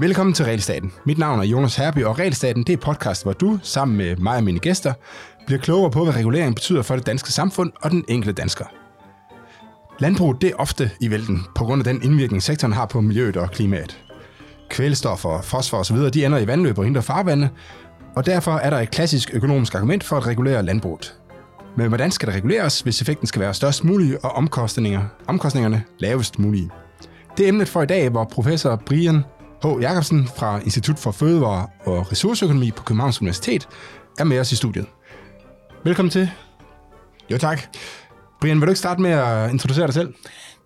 Velkommen til Realstaten. Mit navn er Jonas Herby, og Realstaten det er podcast, hvor du, sammen med mig og mine gæster, bliver klogere på, hvad regulering betyder for det danske samfund og den enkelte dansker. Landbruget det er ofte i vælten, på grund af den indvirkning, sektoren har på miljøet og klimaet. Kvælstof og fosfor osv., de ender i vandløb og indre farvande, og derfor er der et klassisk økonomisk argument for at regulere landbruget. Men hvordan skal det reguleres, hvis effekten skal være størst mulig og omkostninger, omkostningerne lavest mulige? Det er emnet for i dag, hvor professor Brian H. Jacobsen fra Institut for Fødevare og Ressourceøkonomi på Københavns Universitet er med os i studiet. Velkommen til. Jo tak. Brian, vil du ikke starte med at introducere dig selv?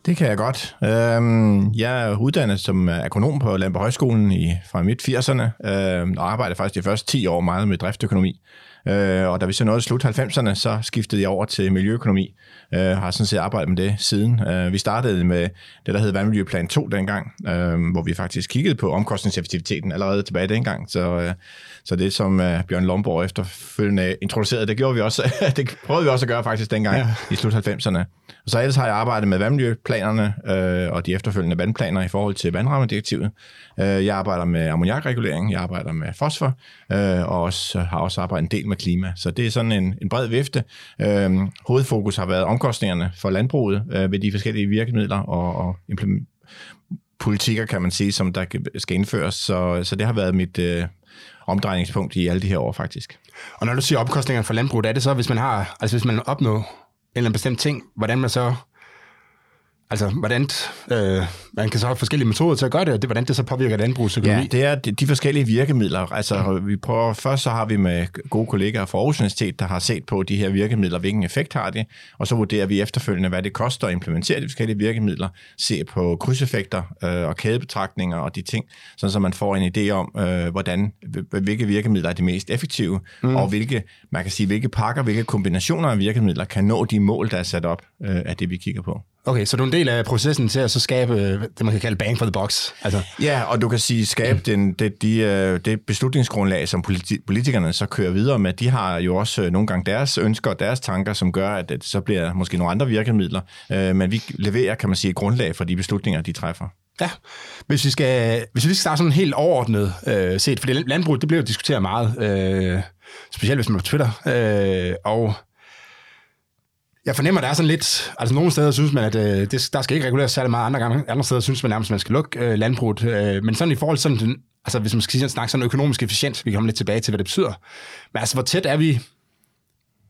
Det kan jeg godt. Øhm, jeg er uddannet som agronom på Landbrug Højskolen i, fra midt-80'erne, øhm, og arbejder faktisk de første 10 år meget med driftøkonomi. Øh, og da vi så nåede slut 90'erne, så skiftede jeg over til miljøøkonomi. Øh, har sådan set arbejdet med det siden. Øh, vi startede med det, der hed Vandmiljøplan 2 dengang, øh, hvor vi faktisk kiggede på omkostningseffektiviteten allerede tilbage dengang. Så, øh, så det, som øh, Bjørn Lomborg efterfølgende introducerede, det gjorde vi også. det prøvede vi også at gøre faktisk dengang ja. i slut 90'erne. Og så ellers har jeg arbejdet med vandmiljøplanerne øh, og de efterfølgende vandplaner i forhold til vandrammedirektivet. Øh, jeg arbejder med ammoniakregulering, jeg arbejder med fosfor, øh, og også, har også arbejdet en del med klima. Så det er sådan en, en bred vifte. Øh, hovedfokus har været omkostningerne for landbruget øh, ved de forskellige virkemidler og, og implement politikker, kan man sige, som der skal indføres. Så, så det har været mit øh, omdrejningspunkt i alle de her år, faktisk. Og når du siger omkostningerne for landbruget, er det så, hvis man har, altså hvis man opnår en eller anden bestemt ting, hvordan man så Altså, hvordan øh, man kan så have forskellige metoder til at gøre det, og det, hvordan det så påvirker landbrugsøkonomi? Ja, det er de, forskellige virkemidler. Altså, vi prøver, først så har vi med gode kollegaer fra Aarhus Universitet, der har set på de her virkemidler, hvilken effekt har de, og så vurderer vi efterfølgende, hvad det koster at implementere de forskellige virkemidler, se på krydseffekter øh, og kædebetragtninger og de ting, sådan så man får en idé om, øh, hvordan, hvilke virkemidler er de mest effektive, mm. og hvilke, man kan sige, hvilke pakker, hvilke kombinationer af virkemidler kan nå de mål, der er sat op øh, af det, vi kigger på. Okay, så du er en del af processen til at så skabe øh, det, man kan kalde bang for the box. Altså. Ja, og du kan sige, skabe den, det, de, øh, det beslutningsgrundlag, som politi- politikerne så kører videre med, de har jo også øh, nogle gange deres ønsker og deres tanker, som gør, at det så bliver måske nogle andre virkemidler. Men vi leverer, kan man sige, grundlag for de beslutninger, de træffer. Ja, hvis vi skal, hvis vi skal starte sådan helt overordnet øh, set, for det landbrug, det bliver jo diskuteret meget, øh, specielt hvis man er på Twitter, øh, og jeg fornemmer, der er sådan lidt... Altså nogle steder synes man, at øh, det, der skal ikke reguleres særlig meget. Andre, gange, andre steder synes man nærmest, at man skal lukke øh, landbruget. Øh, men sådan i forhold til sådan, altså hvis man skal sige, snakke sådan økonomisk efficient, vi kommer lidt tilbage til, hvad det betyder. Men altså, hvor tæt er vi...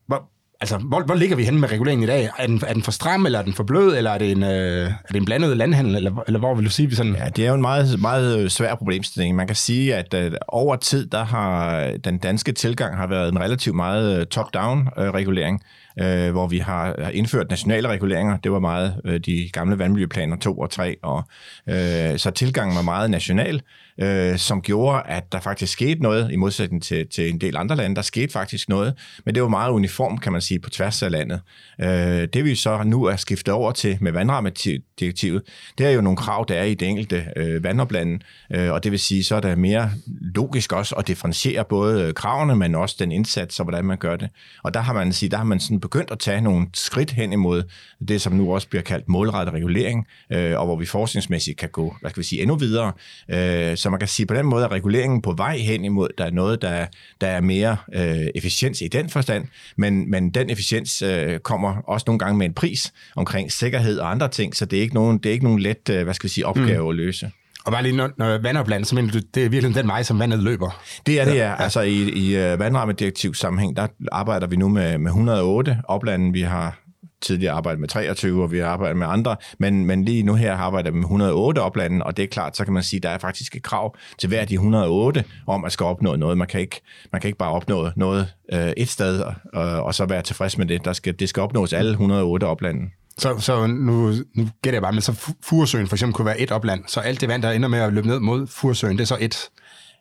Hvor, altså, hvor, hvor ligger vi henne med reguleringen i dag? Er den, er den for stram, eller er den for blød, eller er det en, øh, er det en blandet landhandel, eller, eller hvor vil du sige, vi sådan... Ja, det er jo en meget, meget øh, svær problemstilling. Man kan sige, at øh, over tid, der har den danske tilgang har været en relativt meget øh, top-down øh, regulering øh, hvor vi har indført nationale reguleringer. Det var meget øh, de gamle vandmiljøplaner 2 og 3, og øh, så tilgangen var meget national, øh, som gjorde, at der faktisk skete noget, i modsætning til, til en del andre lande. Der skete faktisk noget, men det var meget uniformt, kan man sige, på tværs af landet. Øh, det vi så nu er skiftet over til med vandrammedirektivet, det er jo nogle krav, der er i det enkelte øh, vandoplande, øh, og det vil sige, så er det mere logisk også at differentiere både kravene, men også den indsats og hvordan man gør det. Og der har man, sige, der har man sådan begyndt at tage nogle skridt hen imod det, som nu også bliver kaldt målrettet regulering, øh, og hvor vi forskningsmæssigt kan gå, hvad skal vi sige, endnu videre. Øh, så man kan sige, på den måde er reguleringen på vej hen imod, der er noget, der, der er mere øh, efficiens i den forstand, men, men den efficiens øh, kommer også nogle gange med en pris omkring sikkerhed og andre ting, så det er ikke nogen, det er ikke nogen let, øh, hvad skal vi sige, opgave mm. at løse. Og bare lige, når, når vandopland, så mener du, det er virkelig den vej, som vandet løber? Det er det, ja. Altså i, i uh, vandrammedirektiv sammenhæng, der arbejder vi nu med, med 108 oplande. Vi har tidligere arbejdet med 23, og vi har arbejdet med andre, men, men lige nu her arbejder vi med 108 oplande, og det er klart, så kan man sige, at der er faktisk et krav til hver de 108 om at skal opnå noget. Man kan ikke, man kan ikke bare opnå noget øh, et sted, og, og så være tilfreds med det. Der skal, det skal opnås alle 108 oplande. Så, så nu, nu gætter jeg bare, men så Furesøen for eksempel kunne være et opland, så alt det vand, der ender med at løbe ned mod Furesøen, det er så et.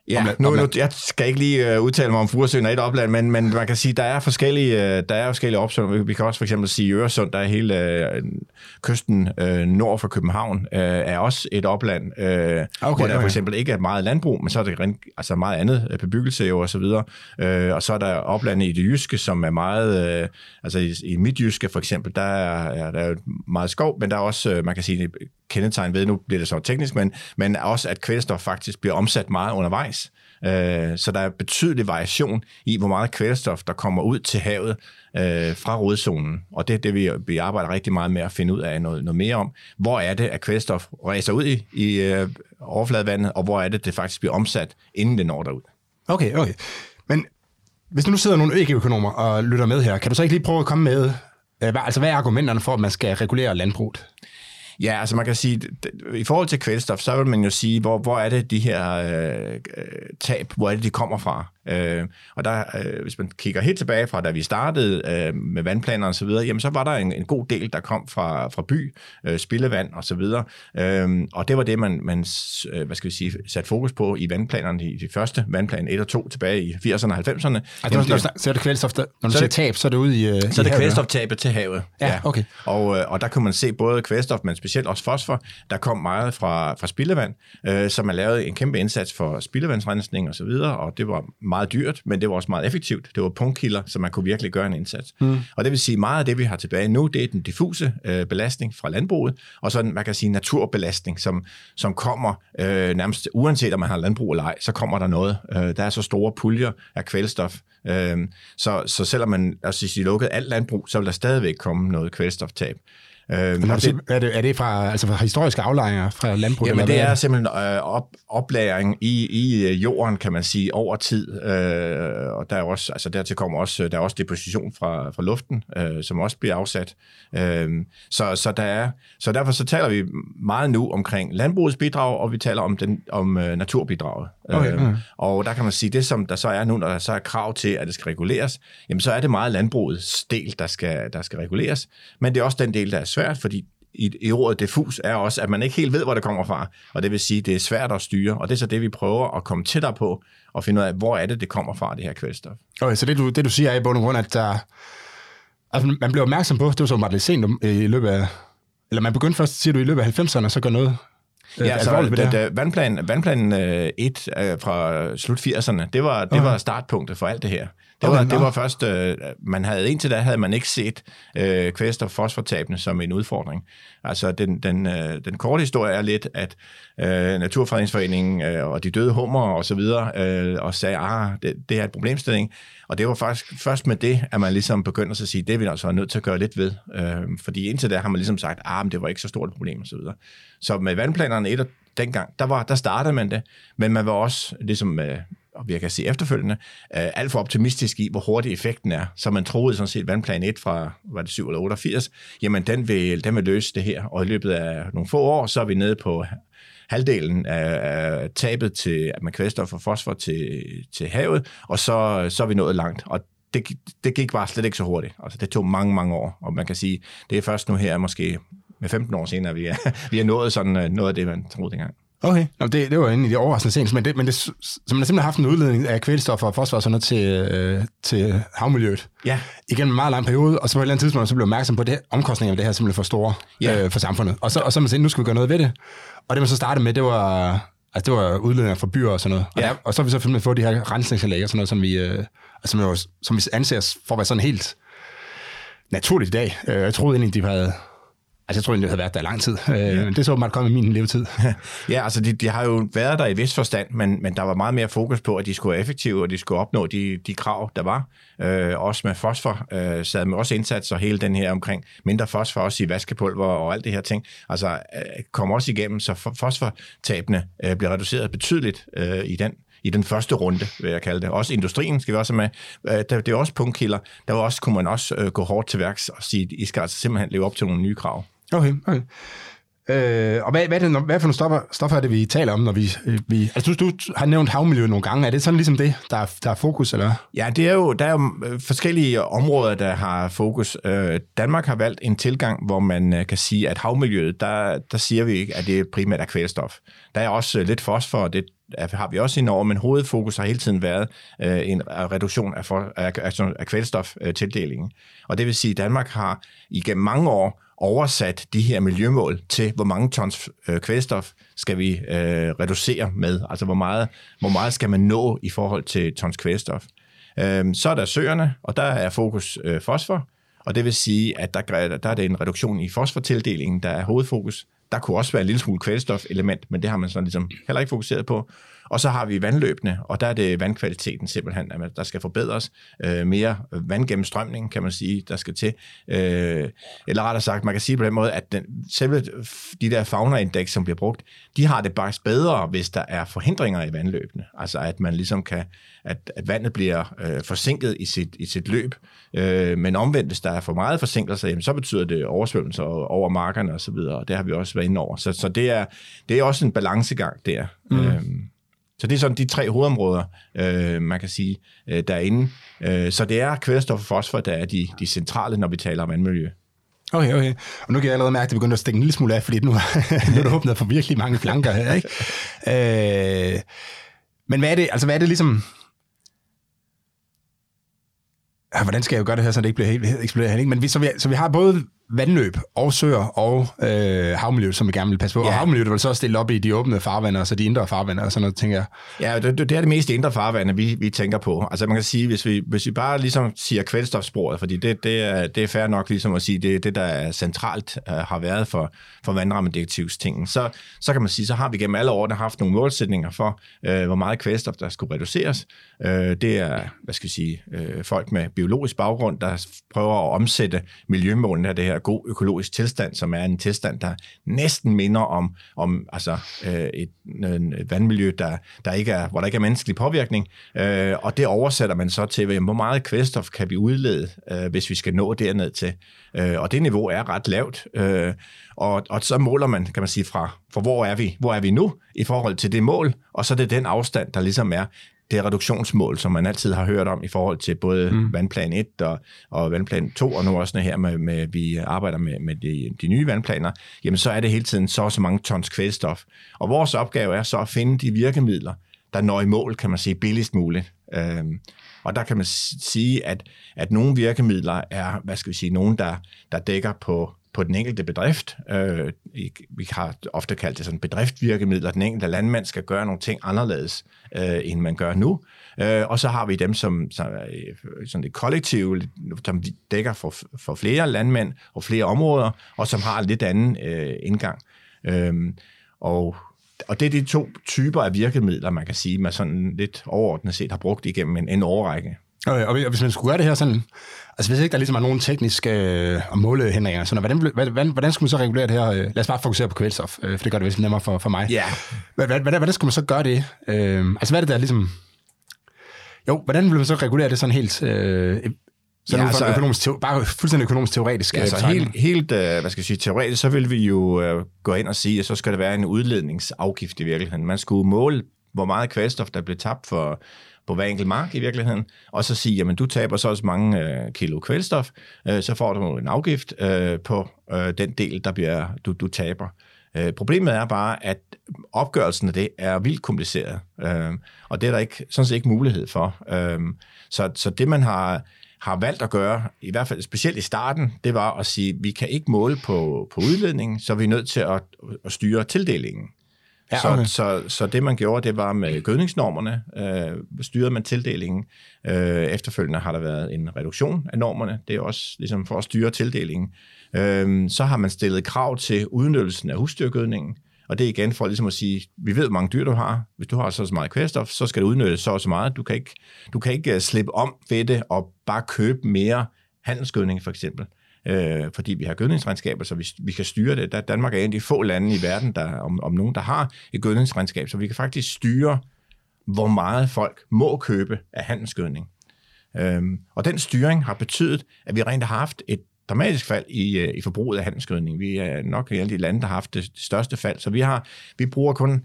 Ja, Om- nu, om- nu, jeg skal ikke lige uh, udtale mig om Furesøen og et opland, men, men man kan sige, der er forskellige, uh, der er forskellige opsøg. Vi, vi kan også for eksempel sige Øresund, der er hele uh, kysten uh, nord for København, uh, er også et opland, uh, okay, hvor der okay. for eksempel ikke er meget landbrug, men så er der altså meget andet bebyggelse jo og så videre. Uh, og så er der oplande i det jyske, som er meget, uh, altså i, i midtjyske for eksempel, der er, ja, der er meget skov, men der er også, uh, man kan sige, kendetegn ved, nu bliver det så teknisk, men, men også, at kvælstof faktisk bliver omsat meget undervejs. Øh, Så der er betydelig variation i, hvor meget kvælstof, der kommer ud til havet øh, fra rodzonen. Og det er det, vi, vi arbejder rigtig meget med at finde ud af noget, noget mere om. Hvor er det, at kvælstof ræser ud i, i øh, overfladevandet, og hvor er det, det faktisk bliver omsat, inden det når derud. Okay, okay. Men hvis nu sidder nogle økonomer og lytter med her, kan du så ikke lige prøve at komme med, øh, hvad, altså hvad er argumenterne for, at man skal regulere landbruget? Ja, altså man kan sige, i forhold til kvælstof, så vil man jo sige, hvor, hvor er det de her øh, øh tab, hvor er det de kommer fra? Øh, og der, øh, hvis man kigger helt tilbage fra, da vi startede øh, med vandplaner og så videre, jamen så var der en, en god del, der kom fra, fra by, øh, spildevand og så videre. Øh, og det var det, man, man øh, hvad skal vi sige, satte fokus på i vandplanerne, i de første vandplan 1 og 2 tilbage i 80'erne og 90'erne. Altså, Jamen, det- så er det kvælstof, der, når du Så er siger det- tab, så er det ude i øh, så er det kvælstoftabet til havet. Ja, okay. Og, øh, og der kan man se både kvælstof, men specielt også fosfor. Der kom meget fra, fra spildevand, øh, så man lavede en kæmpe indsats for spildevandsrensning og så videre, og det var meget dyrt, men det var også meget effektivt. Det var punktkilder, så man kunne virkelig gøre en indsats. Mm. Og det vil sige, meget af det, vi har tilbage nu, det er den diffuse øh, belastning fra landbruget, og så man kan sige, naturbelastning, som, som kommer øh, nærmest uanset om man har landbrug eller ej, så kommer der noget. Øh, der er så store puljer af kvælstof, øh, så, så selvom man, altså, hvis de lukkede alt landbrug, så vil der stadigvæk komme noget kvælstoftab. Øh, du det- er, det, er det fra, altså fra historiske aflejringer fra landbruget? Jamen det hvad er simpelthen øh, op, oplæring i, i øh, jorden, kan man sige, over tid. Øh, og der er også, altså dertil kommer også, der er også deposition fra, fra luften, øh, som også bliver afsat. Øh, så, så, der er, så derfor så taler vi meget nu omkring landbrugets bidrag, og vi taler om, den, om øh, naturbidraget. Okay, Øh, okay. og der kan man sige, det som der så er nu, når der så er krav til, at det skal reguleres, jamen så er det meget landbrugets del, der skal, der skal reguleres. Men det er også den del, der er svært, fordi i, i ordet diffus er også, at man ikke helt ved, hvor det kommer fra. Og det vil sige, at det er svært at styre. Og det er så det, vi prøver at komme tættere på, og finde ud af, hvor er det, det kommer fra, det her kvælstof. Okay, så det du, det du siger er i bund og grund, at der, altså, man blev opmærksom på, det var så meget lidt sent om- i løbet af, eller man begyndte først, siger du, i løbet af 90'erne, så gør noget øh, Ja, så alvorligt ved det da, da vandplan, vandplan øh, 1 øh, fra slut 80'erne, det var, det Okay. var startpunktet for alt det her. Det var, det var først, øh, man havde indtil da havde man ikke set øh, kvælstof- og fosfortabene som en udfordring. Altså den, den, øh, den korte historie er lidt, at øh, Naturfredningsforeningen øh, og de døde hummer og så videre øh, og sagde, ah, det, det er et problemstilling. Og det var faktisk først med det, at man ligesom begyndte at sige, det er vi altså nødt til at gøre lidt ved. Øh, fordi indtil da har man ligesom sagt, ah, men det var ikke så stort et problem og så videre. Så med vandplanerne et og dengang, der, var, der startede man det, men man var også, ligesom øh, og vi kan se efterfølgende, øh, alt for optimistisk i, hvor hurtig effekten er. Så man troede sådan set, vandplan 1 fra, var det 7 eller 88, jamen den vil, den vil løse det her. Og i løbet af nogle få år, så er vi nede på halvdelen af, tabet til med kvælstof og fosfor til, til havet, og så, så er vi nået langt. Og det, det gik bare slet ikke så hurtigt. Altså, det tog mange, mange år, og man kan sige, det er først nu her, måske med 15 år senere, vi er, vi er nået sådan øh, noget af det, man troede dengang. Okay, Nå, det, det var egentlig de overraskende sent, men, det, men det, så man har simpelthen haft en udledning af kvælstof og fosfor og sådan noget til, øh, til havmiljøet Ja, igennem en meget lang periode, og så på et eller andet tidspunkt så blev man opmærksom på, at det, omkostningerne af det her er simpelthen for store Ja. øh, for samfundet. Og så, og så man sagde, nu skal vi gøre noget ved det. Og det man så startede med, det var, altså, det var udledninger fra byer og sådan noget. Og, Ja. der, og så har vi så simpelthen fået de her rensningsanlæg og sådan noget, som vi, øh, altså, som, jo, som vi anser for at være sådan helt naturligt i dag. Øh, jeg troede egentlig, de havde Altså, jeg tror egentlig, det havde været der i lang tid. Øh, ja. Det så åbenbart kommet i min levetid. Ja, altså de, de har jo været der i vis forstand, men, men der var meget mere fokus på, at de skulle være effektive, og de skulle opnå de, de krav, der var. Øh, også med fosfor øh, sad med også indsatser, hele den her omkring mindre fosfor, også i vaskepulver og alt det her ting. Altså øh, kom også igennem, så fo- fosfortabene øh, blev reduceret betydeligt øh, i den i den første runde, vil jeg kalde det. Også industrien skal vi også med. Øh, det er også punktkilder. Der var også, kunne man også øh, gå hårdt til værks og sige, I skal altså simpelthen leve op til nogle nye krav. Okay, okay. Øh, og hvad, hvad, er det, hvad for nogle stoffer, stoffer er det, vi taler om, når vi... Øh, vi altså, du, du har nævnt havmiljø nogle gange. Er det sådan ligesom det, der er, der er fokus, eller? Ja, det er jo, der er jo øh, forskellige områder, der har fokus. Øh, Danmark har valgt en tilgang, hvor man øh, kan sige, at havmiljøet, der, der siger vi ikke, at det primært er kvælstof. Der er også lidt fosfor, og det, har vi også i men hovedfokus har hele tiden været øh, en reduktion af, for, af, af, af kvælstoftildelingen. Og det vil sige, at Danmark har igennem mange år oversat de her miljømål til, hvor mange tons øh, kvælstof skal vi øh, reducere med, altså hvor meget, hvor meget skal man nå i forhold til tons kvælstof. Øh, så er der søerne, og der er fokus øh, fosfor, og det vil sige, at der, der er det en reduktion i fosfortildelingen, der er hovedfokus. Der kunne også være en lille smule kvælstofelement, men det har man sådan ligesom heller ikke fokuseret på. Og så har vi vandløbene, og der er det vandkvaliteten simpelthen, at der skal forbedres. Øh, mere vandgennemstrømning, kan man sige, der skal til. Øh, eller rettere sagt, man kan sige på den måde, at den, selve de der faunaindeks, som bliver brugt, de har det bare bedre, hvis der er forhindringer i vandløbene. Altså at man ligesom kan, at, at vandet bliver øh, forsinket i sit, i sit løb. Øh, men omvendt, hvis der er for meget forsinkelser, jamen, så betyder det oversvømmelser over markerne og så videre, og det har vi også været inde over. Så, så det, er, det er også en balancegang der. Mm. Øh, så det er sådan de tre hovedområder, øh, man kan sige, øh, derinde. Øh, så det er kvælstof og fosfor, der er de, de centrale, når vi taler om vandmiljø. Okay, okay. Og nu kan jeg allerede mærke, at det begynder at stikke en lille smule af, fordi nu, nu er det åbnet for virkelig mange flanker her, ikke? Øh, men hvad er det, altså hvad er det ligesom... Ja, hvordan skal jeg jo gøre det her, så det ikke bliver helt eksploderet? Ikke? Men vi, så, vi, så vi har både vandløb og søer og øh, havmiljø, som vi gerne vil passe på. Ja. Og havmiljøet vil så stille op i de åbne farvande, altså de indre farvande og sådan noget, tænker jeg. Ja, det, det er det mest indre farvande, vi, vi tænker på. Altså man kan sige, hvis vi, hvis vi bare ligesom siger kvælstofsporet, fordi det, det, er, det er fair nok ligesom at sige, det er det, der er centralt uh, har været for, for vandrammedirektivstingen, så, så kan man sige, så har vi gennem alle årene haft nogle målsætninger for, uh, hvor meget kvælstof, der skulle reduceres. Uh, det er, hvad skal vi sige, uh, folk med biologisk baggrund, der prøver at omsætte miljømålene af det her her god økologisk tilstand, som er en tilstand, der næsten minder om, om altså, øh, et, et vandmiljø, der, der ikke er, hvor der ikke er menneskelig påvirkning. Øh, og det oversætter man så til, hvor meget kvælstof kan vi udlede, øh, hvis vi skal nå derned til. Øh, og det niveau er ret lavt. Øh, og, og så måler man, kan man sige, fra, fra hvor er vi, hvor er vi nu i forhold til det mål, og så er det den afstand, der ligesom er det reduktionsmål, som man altid har hørt om i forhold til både mm. vandplan 1 og, og vandplan 2, og nu også her med, med vi arbejder med, med de, de nye vandplaner, jamen så er det hele tiden så og så mange tons kvælstof. Og vores opgave er så at finde de virkemidler, der når i mål, kan man sige, billigst muligt. Øhm, og der kan man sige, at, at nogle virkemidler er, hvad skal vi sige, nogen, der, der dækker på på den enkelte bedrift. Øh, vi har ofte kaldt det sådan bedriftvirkemidler. Den enkelte landmand skal gøre nogle ting anderledes, øh, end man gør nu. Øh, og så har vi dem, som, som er øh, sådan det kollektive, som dækker for, for flere landmænd og flere områder, og som har en lidt anden øh, indgang. Øh, og og det er de to typer af virkemidler, man kan sige, man sådan lidt overordnet set har brugt igennem en, en årrække. Okay, og hvis man skulle gøre det her sådan, altså hvis ikke der ligesom er nogen tekniske øh, og målehindringer, sådan, hvordan, hvordan, hvordan skulle man så regulere det her? Øh, lad os bare fokusere på kvælstof, øh, for det gør det vist nemmere for, for mig. Ja. Yeah. Hvordan, hvordan skulle man så gøre det? Øh, altså hvad er det der ligesom... Jo, hvordan vil man så regulere det sådan helt... Øh, så ja, altså, økonomisk, bare fuldstændig økonomisk teoretisk. Ja, altså helt, helt uh, hvad skal jeg sige, teoretisk, så vil vi jo uh, gå ind og sige, at så skal der være en udledningsafgift i virkeligheden. Man skulle måle, hvor meget kvælstof, der bliver tabt for, på hver enkelt mark i virkeligheden, og så sige, jamen du taber så også mange øh, kilo kvælstof, øh, så får du en afgift øh, på øh, den del, der bliver, du, du taber. Øh, problemet er bare, at opgørelsen af det er vildt kompliceret, øh, og det er der ikke, sådan set ikke mulighed for. Øh, så, så det man har, har valgt at gøre, i hvert fald specielt i starten, det var at sige, at vi kan ikke måle på, på udledningen, så vi er nødt til at, at styre tildelingen. Ja, okay. så, så, så det man gjorde, det var med gødningsnormerne, øh, styrede man tildelingen. Øh, efterfølgende har der været en reduktion af normerne, det er også ligesom for at styre tildelingen. Øh, så har man stillet krav til udnyttelsen af husdyrgødningen, og det er igen for ligesom at sige, vi ved, hvor mange dyr du har. Hvis du har så, så meget kvælstof, så skal du udnytte så og så meget. Du kan ikke, du kan ikke uh, slippe om ved det og bare købe mere handelsgødning, for eksempel øh, fordi vi har gødningsregnskaber, så vi, vi kan styre det. Der, Danmark er en af de få lande i verden, der, om, om nogen, der har et gødningsregnskab, så vi kan faktisk styre, hvor meget folk må købe af handelsgødning. Øhm, og den styring har betydet, at vi rent har haft et dramatisk fald i, øh, i forbruget af handelsgødning. Vi er nok en af de lande, der har haft det største fald, så vi, har, vi bruger kun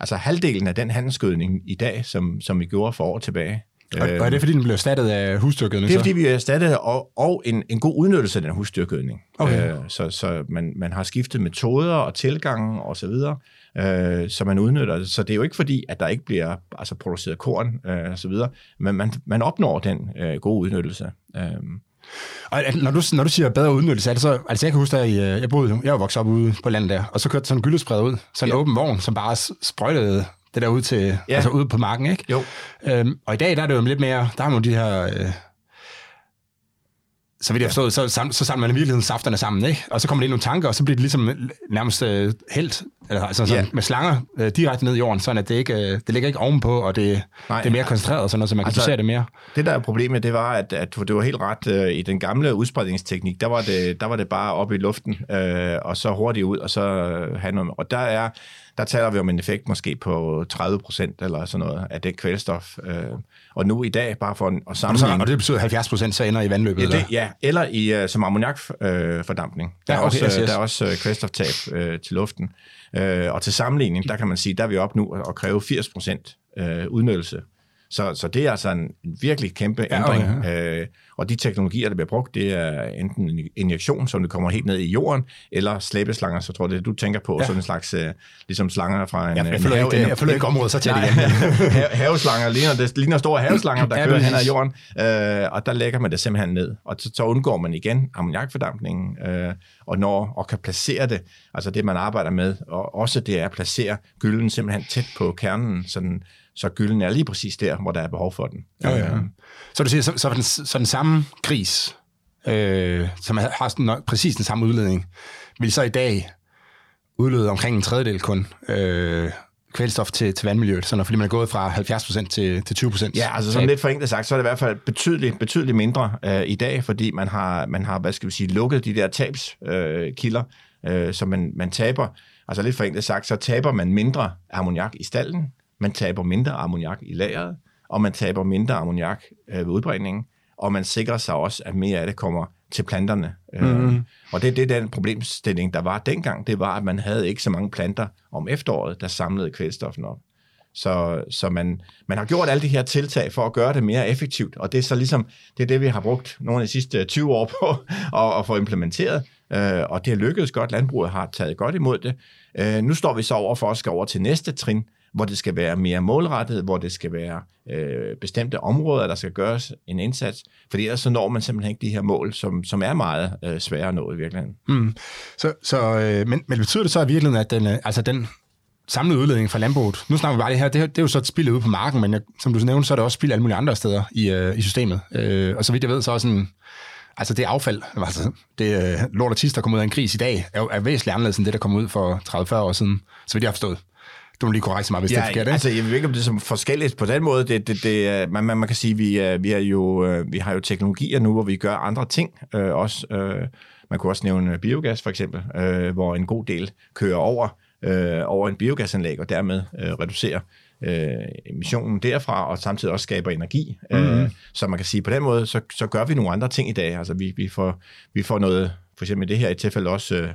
altså halvdelen af den handelsgødning i dag, som, som vi gjorde for år tilbage. Og, og er det, fordi den blev erstattet af husdyrgødning? Det er, så? fordi vi er erstattet, og, og en, en god udnyttelse af den husdyrgødning. Okay. Øh, så så man, man har skiftet metoder og tilgange og så videre, øh, så man udnytter det. Så det er jo ikke fordi, at der ikke bliver altså, produceret korn øh, og så videre, men man, man opnår den øh, gode udnyttelse. Øh, Og når du, når du siger bedre udnyttelse, er det så, altså jeg kan huske, at jeg, jeg boede, jeg var vokset op ude på landet der, og så kørte sådan en gyldespred ud, sådan en Ja. åben vogn, som bare sprøjtede det der ud til, ja. Altså ud på marken, ikke? jo, Øhm, og i dag, der er det jo lidt mere, der har man de her, øh, så vidt jeg forstået, så, sam, så samler man i virkeligheden safterne sammen, ikke? Og så kommer det ind nogle tanker, og så bliver det ligesom nærmest øh, helt, eller altså sådan, Ja. med slanger øh, direkte ned i jorden, sådan at det ikke, øh, det ligger ikke ovenpå, og det, Nej. det er mere koncentreret, sådan noget, så man kan Altså- dosere det mere. Det der er problemet, det var, at, at det var helt ret øh, i den gamle udspredningsteknik, der var det, der var det bare op i luften, øh, og så hurtigt ud, og så øh, have noget. Og der er, der taler vi om en effekt måske på 30 procent eller sådan noget af det kvælstof. Øh, og nu i dag, bare for at Og, sammenligne... og det betyder 70 procent, så ender i vandløbet, Ja, eller? det, ja, eller i, uh, som ammoniakfordampning. Fordampning. der, Ja, er okay, også, yes, øh, yes. der er også uh, kvælstoftab uh, til luften. Uh, og til sammenligning, der kan man sige, der er vi op nu og kræve 80 procent udnyttelse. Så, så det er altså en virkelig kæmpe Ja, ændring. okay, Uh, og de teknologier, der bliver brugt, det er enten en injektion, som det kommer helt ned i jorden, eller slæbeslanger, så tror jeg, det du tænker på, Ja. ja. sådan en slags, uh, ligesom slanger fra en... Jeg, jeg, have- ikke, jeg følger ikke området så tæt igen. ha- haveslanger ligner, det ligner store haveslanger, der Ja, ja, kører hen ad jorden, øh, og der lægger man det simpelthen ned, og så, så undgår man igen ammoniakfordampningen, øh, og når og kan placere det, altså det man arbejder med, og også det er at placere gylden simpelthen tæt på kernen, sådan, så gylden er lige præcis der, hvor der er behov for den. Ja, ja. Øh, Så du siger, så, så, den, så den samme gris, øh, som har sådan, præcis den samme udledning, vil så i dag udlede omkring en tredjedel kun øh, kvælstof til, til vandmiljøet, sådan, fordi man er gået fra 70% til, til 20%. Ja, altså sådan lidt forenklet sagt, så er det i hvert fald betydeligt, betydeligt mindre øh, i dag, fordi man har, man har, hvad skal vi sige, lukket de der tabskilder, øh, kilder, øh, så man, man taber, altså lidt forenklet sagt, så taber man mindre ammoniak i stallen, man taber mindre ammoniak i lageret, og man taber mindre ammoniak øh, ved udbringningen, og man sikrer sig også, at mere af det kommer til planterne. Mm. Øh, og det er det, den problemstilling, der var dengang, det var, at man havde ikke så mange planter om efteråret, der samlede kvælstoffen op. Så, så man, man har gjort alle de her tiltag for at gøre det mere effektivt, og det er så ligesom, det er det, vi har brugt nogle af de sidste 20 år på at, at få implementeret, øh, og det er lykkedes godt. Landbruget har taget godt imod det. Øh, nu står vi så over for at skal over til næste trin, hvor det skal være mere målrettet, hvor det skal være øh, bestemte områder, der skal gøres en indsats, fordi ellers så når man simpelthen ikke de her mål, som, som er meget øh, svære at nå i virkeligheden. Mm. Så, så, øh, men, men betyder det så i virkeligheden, at den, øh, altså den samlede udledning fra landbruget, nu snakker vi bare det her, det, her- det er jo så et spild ude på marken, men jeg, som du nævnte, så er det også spild alle mulige andre steder i, øh, i systemet. Øh, og så vidt jeg ved, så er sådan, altså det affald, altså det øh, lort og tis, der kommer ud af en gris i dag, er, jo- er væsentligt anderledes end det, der kom ud for 30-40 år siden, så vidt jeg har forstået. Du lige korrekte mig, hvis det er forkert, ikke? altså, jeg ved ikke, om det er som forskelligt på den måde. Det, det, det, er- man, man, man kan sige, at vi, er- vi, er jo, øh, vi har jo teknologier nu, hvor vi gør andre ting øh, også. Øh, man kunne også nævne biogas, for eksempel, øh, hvor en god del kører over, øh, over en biogasanlæg, og dermed øh, reducerer øh, emissionen derfra, og samtidig også skaber energi. Mm-hmm. Øh, så man kan sige, på den måde, så, så gør vi nogle andre ting i dag. Altså, vi, vi, får, vi får noget, for eksempel i det her i tilfælde også... Øh,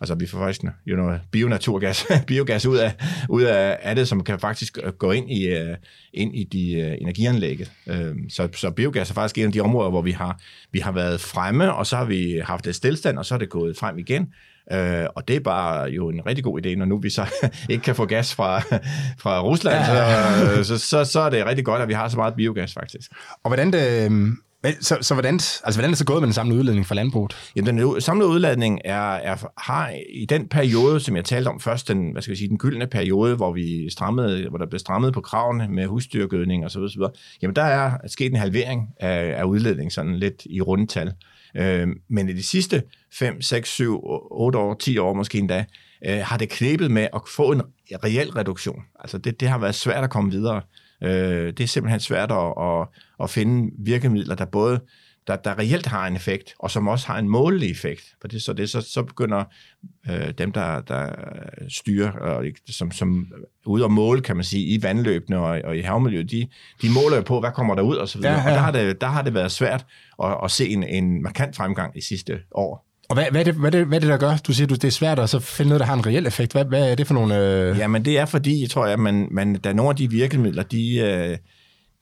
Altså, vi får faktisk you know, bionaturgas, biogas ud af, ud af, af det, som kan faktisk øh, gå ind i, uh, ind i de uh, energianlægget. Uh, så, så biogas er faktisk en af de områder, hvor vi har, vi har været fremme, og så har vi haft et stillstand, og så er det gået frem igen. Uh, og det er bare jo en rigtig god idé, når nu vi så ikke kan få gas fra, fra Rusland, ja. så, så, så, så er det rigtig godt, at vi har så meget biogas faktisk. Og hvordan det men Så, så hvordan, altså, hvordan er det så gået med den samlede udledning fra landbruget? Jamen, den samlede udledning er, er, har i den periode, som jeg talte om først, den, hvad skal vi sige, den gyldne periode, hvor, vi strammede, hvor der blev strammet på kravene med husdyrgødning osv., så videre, så videre, jamen der er sket en halvering af, af udledning, sådan lidt i rundtal. Øh, men i de sidste 5, 6, 7, 8 år, 10 år måske endda, øh, har det knebet med at få en reel reduktion. Altså det, det har været svært at komme videre. Øh, det er simpelthen svært at, at, at finde virkemidler, der både der, der reelt har en effekt, og som også har en målelig effekt. For det, så, det, så, så begynder øh, dem, der, der styrer, og, som, som ude og måle, kan man sige, i vandløbene og, og i havmiljøet, de, de måler jo på, hvad kommer der ud og så videre. Ja. ja. Og der har, det, der har det været svært at, at se en, en markant fremgang i sidste år. Og hvad, hvad, er det, hvad, er det, hvad er det, der gør? Du siger, du, det er svært at så finde noget, der har en reel effekt. Hvad, hvad er det for nogle... Øh... Jamen det er fordi, tror jeg, man, man, der er nogle af de virkemidler, de, øh,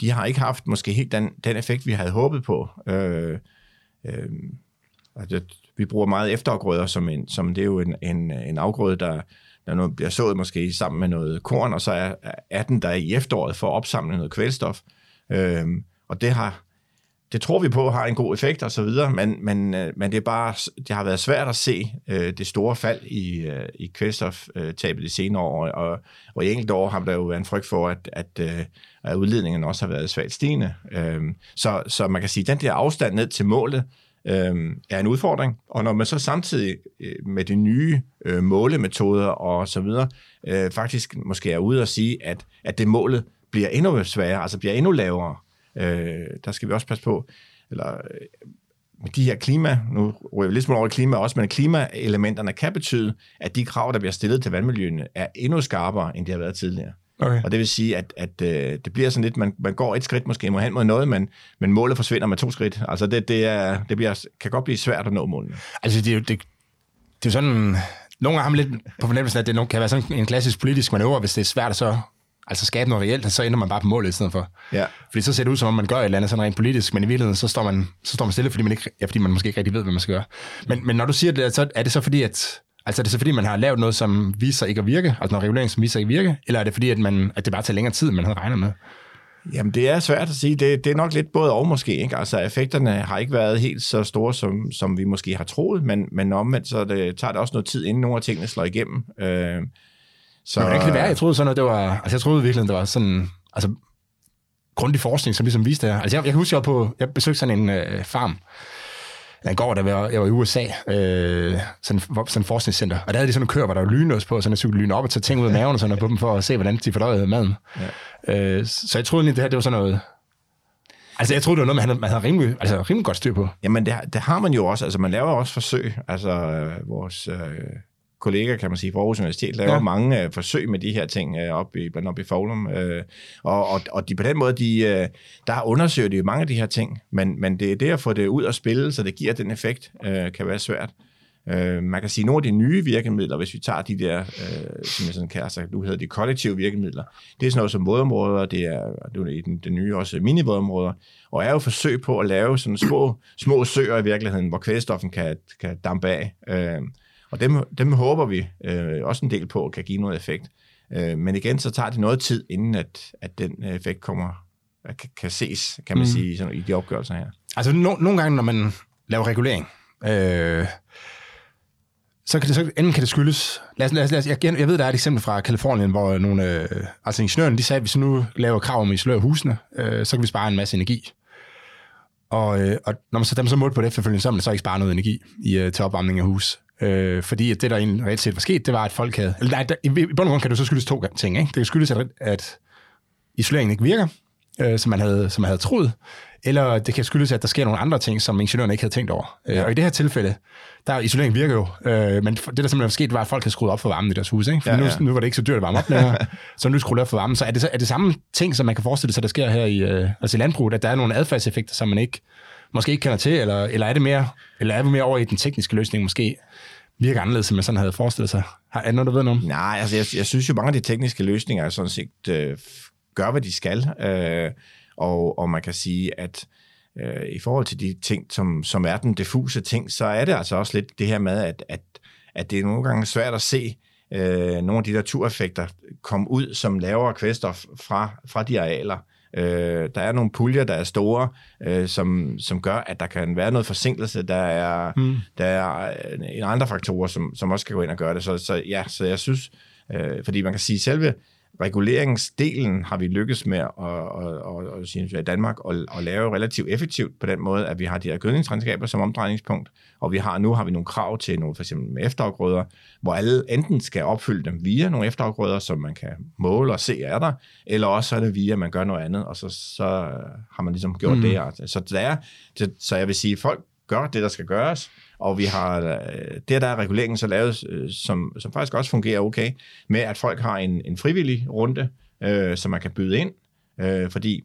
de har ikke haft måske helt den, den effekt, vi havde håbet på. Øh, øh, altså, vi bruger meget efterafgrøder, som, en, som det er jo en, en, en afgrøde, der, der nu bliver sået måske sammen med noget korn, og så er, er den der i efteråret for at opsamle noget kvælstof. Øh, og det har, det tror vi på har en god effekt og så videre, men, men, øh, men det er bare, det har været svært at se øh, det store fald i, øh, i kvælstoftabet de senere år, og, og i enkelte år har der jo været en frygt for, at, at, øh, at udledningen også har været svagt stigende. Øh, så, så man kan sige, at den der afstand ned til målet øh, er en udfordring, og når man så samtidig øh, med de nye øh, målemetoder og så videre, øh, faktisk måske er ude og sige, at, at det målet bliver endnu sværere, altså bliver endnu lavere, Øh, der skal vi også passe på, eller øh, med de her klima, nu ryger vi lidt smule over i klima også, men klimaelementerne kan betyde, at de krav, der bliver stillet til vandmiljøene, er endnu skarpere, end de har været tidligere. Okay. Og det vil sige, at, at øh, det bliver sådan lidt, man, man går et skridt måske må hen mod noget, men, men målet forsvinder med to skridt. Altså det, det, er, det bliver, kan godt blive svært at nå målene. Altså det er jo, det, det er jo sådan, nogle gange har man lidt på fornemmelsen, at det kan være sådan en klassisk politisk manøvre, hvis det er svært at så altså skabe noget reelt, så ender man bare på målet i stedet for. Ja. Fordi så ser det ud, som om man gør et eller andet sådan rent politisk, men i virkeligheden, så står man, så står man stille, fordi man, ikke, ja, fordi man måske ikke rigtig ved, hvad man skal gøre. Men, men når du siger det, så er det så fordi, at Altså er det så fordi, man har lavet noget, som viser ikke at virke, altså noget regulering, som viser ikke at virke, eller er det fordi, at, man, at det bare tager længere tid, end man havde regnet med? Jamen, det er svært at sige. Det, det er nok lidt både og måske. Ikke? Altså, effekterne har ikke været helt så store, som, som vi måske har troet, men, men omvendt, så det, tager det også noget tid, inden nogle af tingene slår igennem. Øh, så, Men hvordan kan det være? Jeg troede sådan, at det var... Altså, jeg troede virkelig, det var sådan... Altså, grundig forskning, som ligesom viste det Altså, jeg, jeg kan huske, jeg var på... Jeg besøgte sådan en øh, farm, en gård, der var, jeg var i USA, øh, sådan, sådan en forskningscenter, og der havde de sådan en kør, hvor der var lynlås på, så jeg cyklede lyn op og tage ting ud af maven og sådan på dem, for at se, hvordan de fordøjede maden. Ja. Øh, så jeg troede egentlig, det her det var sådan noget, Altså, jeg troede, det var noget, man havde, man havde rimelig, altså, rimelig godt styr på. Jamen, det, det har man jo også. Altså, man laver også forsøg. Altså, vores øh, kollega, kan man sige, fra Aarhus Universitet, laver ja. mange uh, forsøg med de her ting uh, op i, blandt andet i Foglum. Uh, og, og, og de, på den måde, de, uh, der undersøger de jo mange af de her ting, men, men det er det at få det ud og spille, så det giver den effekt, uh, kan være svært. Uh, man kan sige, nogle af de nye virkemidler, hvis vi tager de der, uh, som jeg sådan kalder sig, nu hedder de kollektive virkemidler, det er sådan noget som vådområder, det er, det er i den, den nye også minivådområder, og er jo forsøg på at lave sådan små, små søer i virkeligheden, hvor kvælstoffen kan, kan dampe af. Uh, og dem, dem håber vi øh, også en del på kan give noget effekt. Øh, men igen, så tager det noget tid, inden at, at den effekt kommer, kan, kan ses, kan man mm. sige, sådan, i de opgørelser her. Altså no, nogle gange, når man laver regulering, øh, så kan det så enten kan det skyldes, lad os, lad os, lad os, jeg, jeg ved, der er et eksempel fra Kalifornien, hvor nogle, øh, altså ingeniøren, de sagde, at hvis vi nu laver krav om at isolere husene, øh, så kan vi spare en masse energi. Og, øh, og når man så, dem så målt på det efterfølgende, så har man så ikke spare noget energi i, øh, til opvarmning af hus. Øh, fordi at det, der egentlig reelt set var sket, det var, at folk havde... Eller nej, der, i, i bund og grund kan det så skyldes to ting. Ikke? Det kan skyldes, at, at isoleringen ikke virker, øh, som, man havde, som man havde troet, eller det kan skyldes, at der sker nogle andre ting, som ingeniørerne ikke havde tænkt over. Øh, ja. Og i det her tilfælde, der isolering virker jo, øh, men det, der simpelthen var sket, var, at folk havde skruet op for varmen i deres hus. Ikke? For ja, ja. Nu, nu var det ikke så dyrt at varme op længere, så nu skruer op for varmen. Så er det, så, er det samme ting, som man kan forestille sig, der sker her i, øh, altså i landbruget, at der er nogle adfærdseffekter, som man ikke måske ikke kender til, eller, eller er det mere, eller er vi mere over i den tekniske løsning måske, virker anderledes, end man sådan havde forestillet sig. Har du noget, du ved noget om? Nej, altså jeg, jeg synes jo, mange af de tekniske løsninger sådan set øh, gør, hvad de skal. Øh, og, og man kan sige, at øh, i forhold til de ting, som, som er den diffuse ting, så er det altså også lidt det her med, at, at, at det er nogle gange svært at se øh, nogle af de natureffekter komme ud som lavere kvælstof fra, fra de arealer. Øh, der er nogle puljer, der er store, øh, som, som gør, at der kan være noget forsinkelse. Der er, mm. der er øh, en andre faktorer, som, som også kan gå ind og gøre det. Så, så ja, så jeg synes, øh, fordi man kan sige, selve reguleringsdelen har vi lykkes med at, at, at, at, at Danmark at, at lave relativt effektivt på den måde, at vi har de her gødningsregnskaber som omdrejningspunkt, og vi har nu har vi nogle krav til nogle for eksempel med efterafgrøder, hvor alle enten skal opfylde dem via nogle efterafgrøder, som man kan måle og se er der, eller også er det via, at man gør noget andet, og så, så har man ligesom gjort mm. det her. Så, der er, så jeg vil sige, at folk gør det, der skal gøres, og vi har, øh, det der er reguleringen så lavet, øh, som, som faktisk også fungerer okay, med at folk har en, en frivillig runde, øh, som man kan byde ind, øh, fordi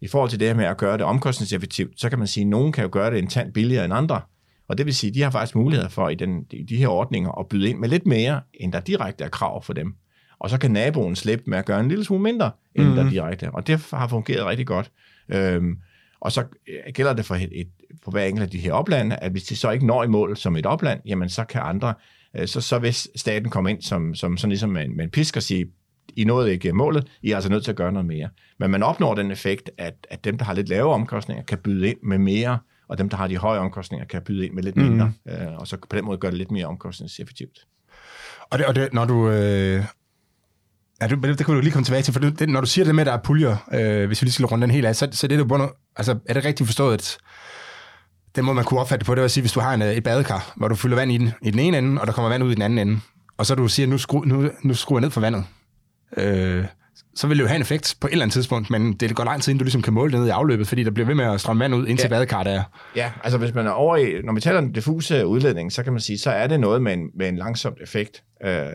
i forhold til det her med at gøre det omkostningseffektivt, så kan man sige, at nogen kan jo gøre det en tand billigere end andre, og det vil sige, at de har faktisk muligheder for i, den, i de her ordninger at byde ind med lidt mere, end der direkte er krav for dem. og så kan naboen slippe med at gøre en lille smule mindre end mm. der direkte. Og det har fungeret rigtig godt. Øhm, og så øh, gælder det for, et, et, for hver enkelt af de her oplande, at hvis de så ikke når i mål som et opland, jamen så kan andre, øh, så, så hvis staten kommer ind som, som sådan ligesom med en, med en pisk og sige, I nåede ikke målet, I er altså nødt til at gøre noget mere. Men man opnår den effekt, at, at dem, der har lidt lavere omkostninger, kan byde ind med mere, og dem, der har de høje omkostninger, kan byde ind med lidt mindre, mm. øh, og så på den måde gør det lidt mere omkostningseffektivt. Og det, og det når du... Øh, ja, det, det kan du lige komme tilbage til, for det, når du siger det med, at der er puljer, øh, hvis vi lige skal runde den helt af, så, så det er det altså er det rigtigt forstået, at den måde, man kunne opfatte det på, det var at sige, hvis du har en, øh, et badekar, hvor du fylder vand i den, i den ene ende, og der kommer vand ud i den anden ende, og så du siger, nu, skru, nu, nu skruer jeg ned for vandet, øh, så vil det jo have en effekt på et eller andet tidspunkt, men det går lang tid, inden du ligesom kan måle det ned i afløbet, fordi der bliver ved med at strømme vand ud, indtil ja. badekarret er. Ja, altså hvis man er over i, når vi taler om diffuse udledning, så kan man sige, så er det noget med en, med en langsom effekt, øh,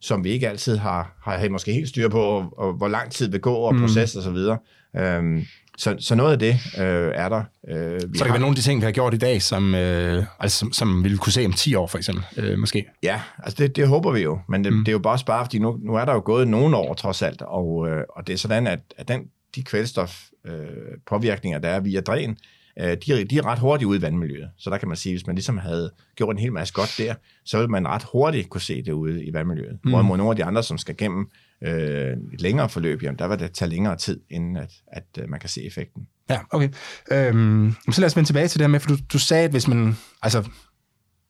som vi ikke altid har, har måske helt styr på, og, og hvor lang tid vil gå, og mm. proces og så videre. Øh, så, så noget af det øh, er der. Øh, så der kan være nogle af de ting, vi har gjort i dag, som, øh, altså, som, som vi vil kunne se om 10 år, for eksempel, øh, måske? Ja, altså det, det håber vi jo, men det, mm. det er jo bare spare, fordi nu, nu er der jo gået nogle år trods alt, og, øh, og det er sådan, at, at den, de kvælstof øh, påvirkninger, der er via dræn, øh, de, de er ret hurtigt ude i vandmiljøet. Så der kan man sige, hvis man ligesom havde gjort en hel masse godt der, så ville man ret hurtigt kunne se det ude i vandmiljøet. Mm. Hvorimod nogle af de andre, som skal gennem øh, et længere forløb, jamen, der vil det tage længere tid, inden at, at uh, man kan se effekten. Ja, okay. Øhm, så lad os vende tilbage til det her med, for du, du sagde, at hvis man, altså,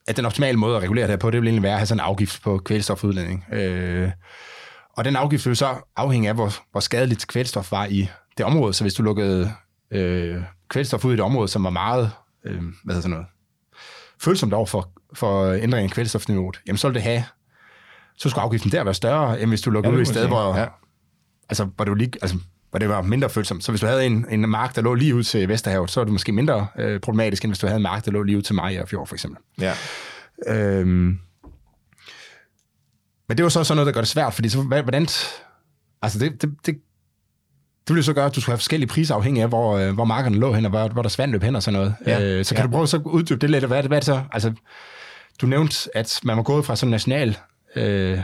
at den optimale måde at regulere det her på, det vil egentlig være at have sådan en afgift på kvælstofudledning. Øh, og den afgift vil så afhænge af, hvor, hvor skadeligt kvælstof var i det område. Så hvis du lukkede øh, kvælstof ud i det område, som var meget, øh, hvad hedder sådan noget, følsomt over for, for ændring af kvælstofniveauet, jamen så ville det have så skulle afgiften der være større, end hvis du lukkede ja, ud i et sted, hvor, ja. altså, hvor, det var lige, altså, hvor det var mindre følsomt. Så hvis du havde en, en mark, der lå lige ud til Vesterhavet, så var det måske mindre øh, problematisk, end hvis du havde en mark, der lå lige ud til Maja Fjord, for eksempel. Ja. Øhm, men det var så sådan noget, der gør det svært, fordi så, hvordan... Altså, det, det, det, det ville så gøre, at du skulle have forskellige priser afhængig af, hvor, øh, hvor markerne lå hen, og hvor, hvor der svand løb hen og sådan noget. Ja. Øh, så kan ja. du prøve så uddybe det lidt, hvad er det, hvad er det så? Altså, du nævnte, at man var gået fra sådan national øh,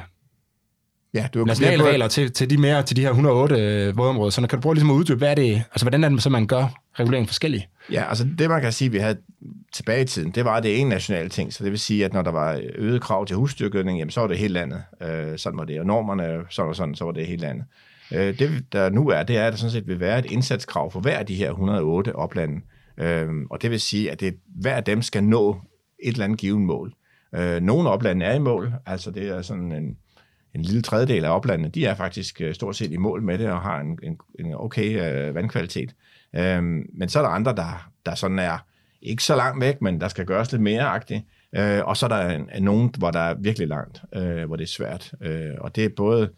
ja, du nationale på... regler til, til, de mere, til de her 108 øh, vådområder. Så kan du prøve ligesom at uddybe, hvad er det, altså hvordan er det så, man gør reguleringen forskellig? Ja, altså det man kan sige, vi havde tilbage i tiden, det var det en national ting. Så det vil sige, at når der var øget krav til husdyrgødning, jamen så var det helt landet. Øh, sådan var det. Og normerne, sådan og sådan, så var det helt landet. Øh, Øh, det der nu er, det er, at der sådan set vil være et indsatskrav for hver af de her 108 oplande. Øh, og det vil sige, at det, hver af dem skal nå et eller andet givet mål. Øh, nogle oplande er i mål, altså det er sådan en, en lille tredjedel af oplandene, de er faktisk øh, stort set i mål med det og har en, en, en okay øh, vandkvalitet. Øh, men så er der andre, der, der sådan er ikke så langt væk, men der skal gøres lidt mere agtigt. Øh, og så er der en, nogen, hvor der er virkelig langt, øh, hvor det er svært. Øh, og det er både,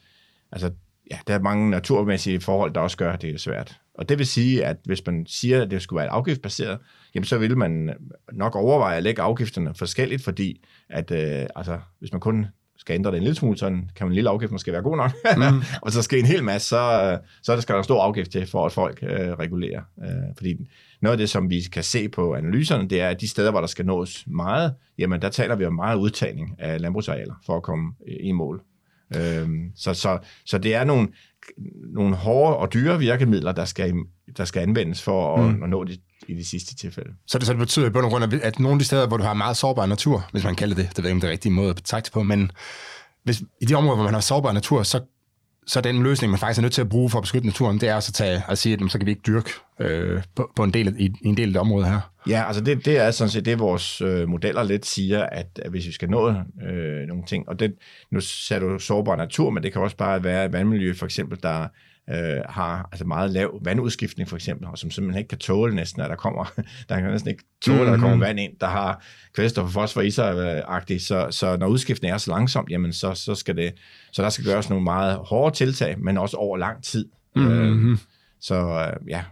altså ja, der er mange naturmæssige forhold, der også gør, at det er svært. Og det vil sige, at hvis man siger, at det skulle være afgiftsbaseret, jamen så vil man nok overveje at lægge afgifterne forskelligt, fordi at, øh, altså, hvis man kun skal ændre det en lille smule, så kan en lille afgift måske være god nok. Mm. og så skal en hel masse, så, så skal der en stor afgift til, for at folk øh, regulerer. Øh, fordi noget af det, som vi kan se på analyserne, det er, at de steder, hvor der skal nås meget, jamen der taler vi om meget udtagning af landbrugsarealer for at komme i mål. Øh, så, så, så det er nogle, nogle hårde og dyre virkemidler, der skal, der skal anvendes for at, mm. at nå det i de sidste tilfælde. Så det, så det betyder i bund og grund, at nogle af de steder, hvor du har meget sårbar natur, hvis man kalder det, det ved ikke, om det er rigtige måde at betragte på, men hvis, i de områder, hvor man har sårbar natur, så så den løsning, man faktisk er nødt til at bruge for at beskytte naturen, det er også at, tage, at sige, at så kan vi ikke dyrke øh, på, på en del, i, i en del af det område her. Ja, altså det, det er sådan set det, vores øh, modeller lidt siger, at, at hvis vi skal nå øh, nogle ting, og det, nu ser du sårbar natur, men det kan også bare være et vandmiljø, for eksempel, der øh, har altså meget lav vandudskiftning for eksempel, og som simpelthen ikke kan tåle næsten, at der kommer, der kan næsten ikke tåle, mm-hmm. at der kommer mhm. vand ind, der har kvælstof og fosfor i sig, øh, så, så når udskiftningen er så langsomt, jamen så, så skal det, så der skal gøres nogle meget hårde tiltag, men også over lang tid. Mm-hmm. Øh, så øh, ja,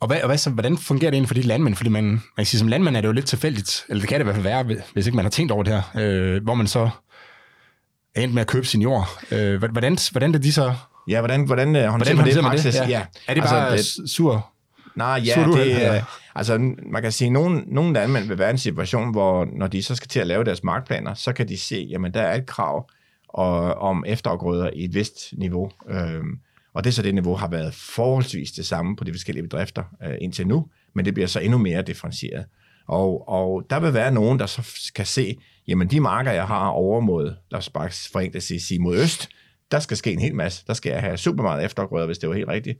og, hvad, og hvad, så, hvordan fungerer det egentlig for de landmænd? Fordi man, man kan sige, som landmand er det jo lidt tilfældigt, eller det kan det i hvert fald være, hvis ikke man har tænkt over det her, øh, hvor man så er endt med at købe sin jord. Øh, hvordan, hvordan er de så Ja, hvordan, hvordan øh, håndterer man det i praksis? Det? Ja. ja. Er det bare altså, det, sur? Nej, ja, sur det, ja. altså man kan sige, at nogle, nogle landmænd vil være i en situation, hvor når de så skal til at lave deres markplaner, så kan de se, jamen der er et krav og, om efterafgrøder i et vist niveau. Øhm, og det er så det niveau har været forholdsvis det samme på de forskellige bedrifter øh, indtil nu, men det bliver så endnu mere differentieret. Og, og der vil være nogen, der så kan se, jamen de marker, jeg har over mod, lad os bare forenkle sige, sige mod øst, der skal ske en hel masse. Der skal jeg have super meget efterafgrøder, hvis det var helt rigtigt.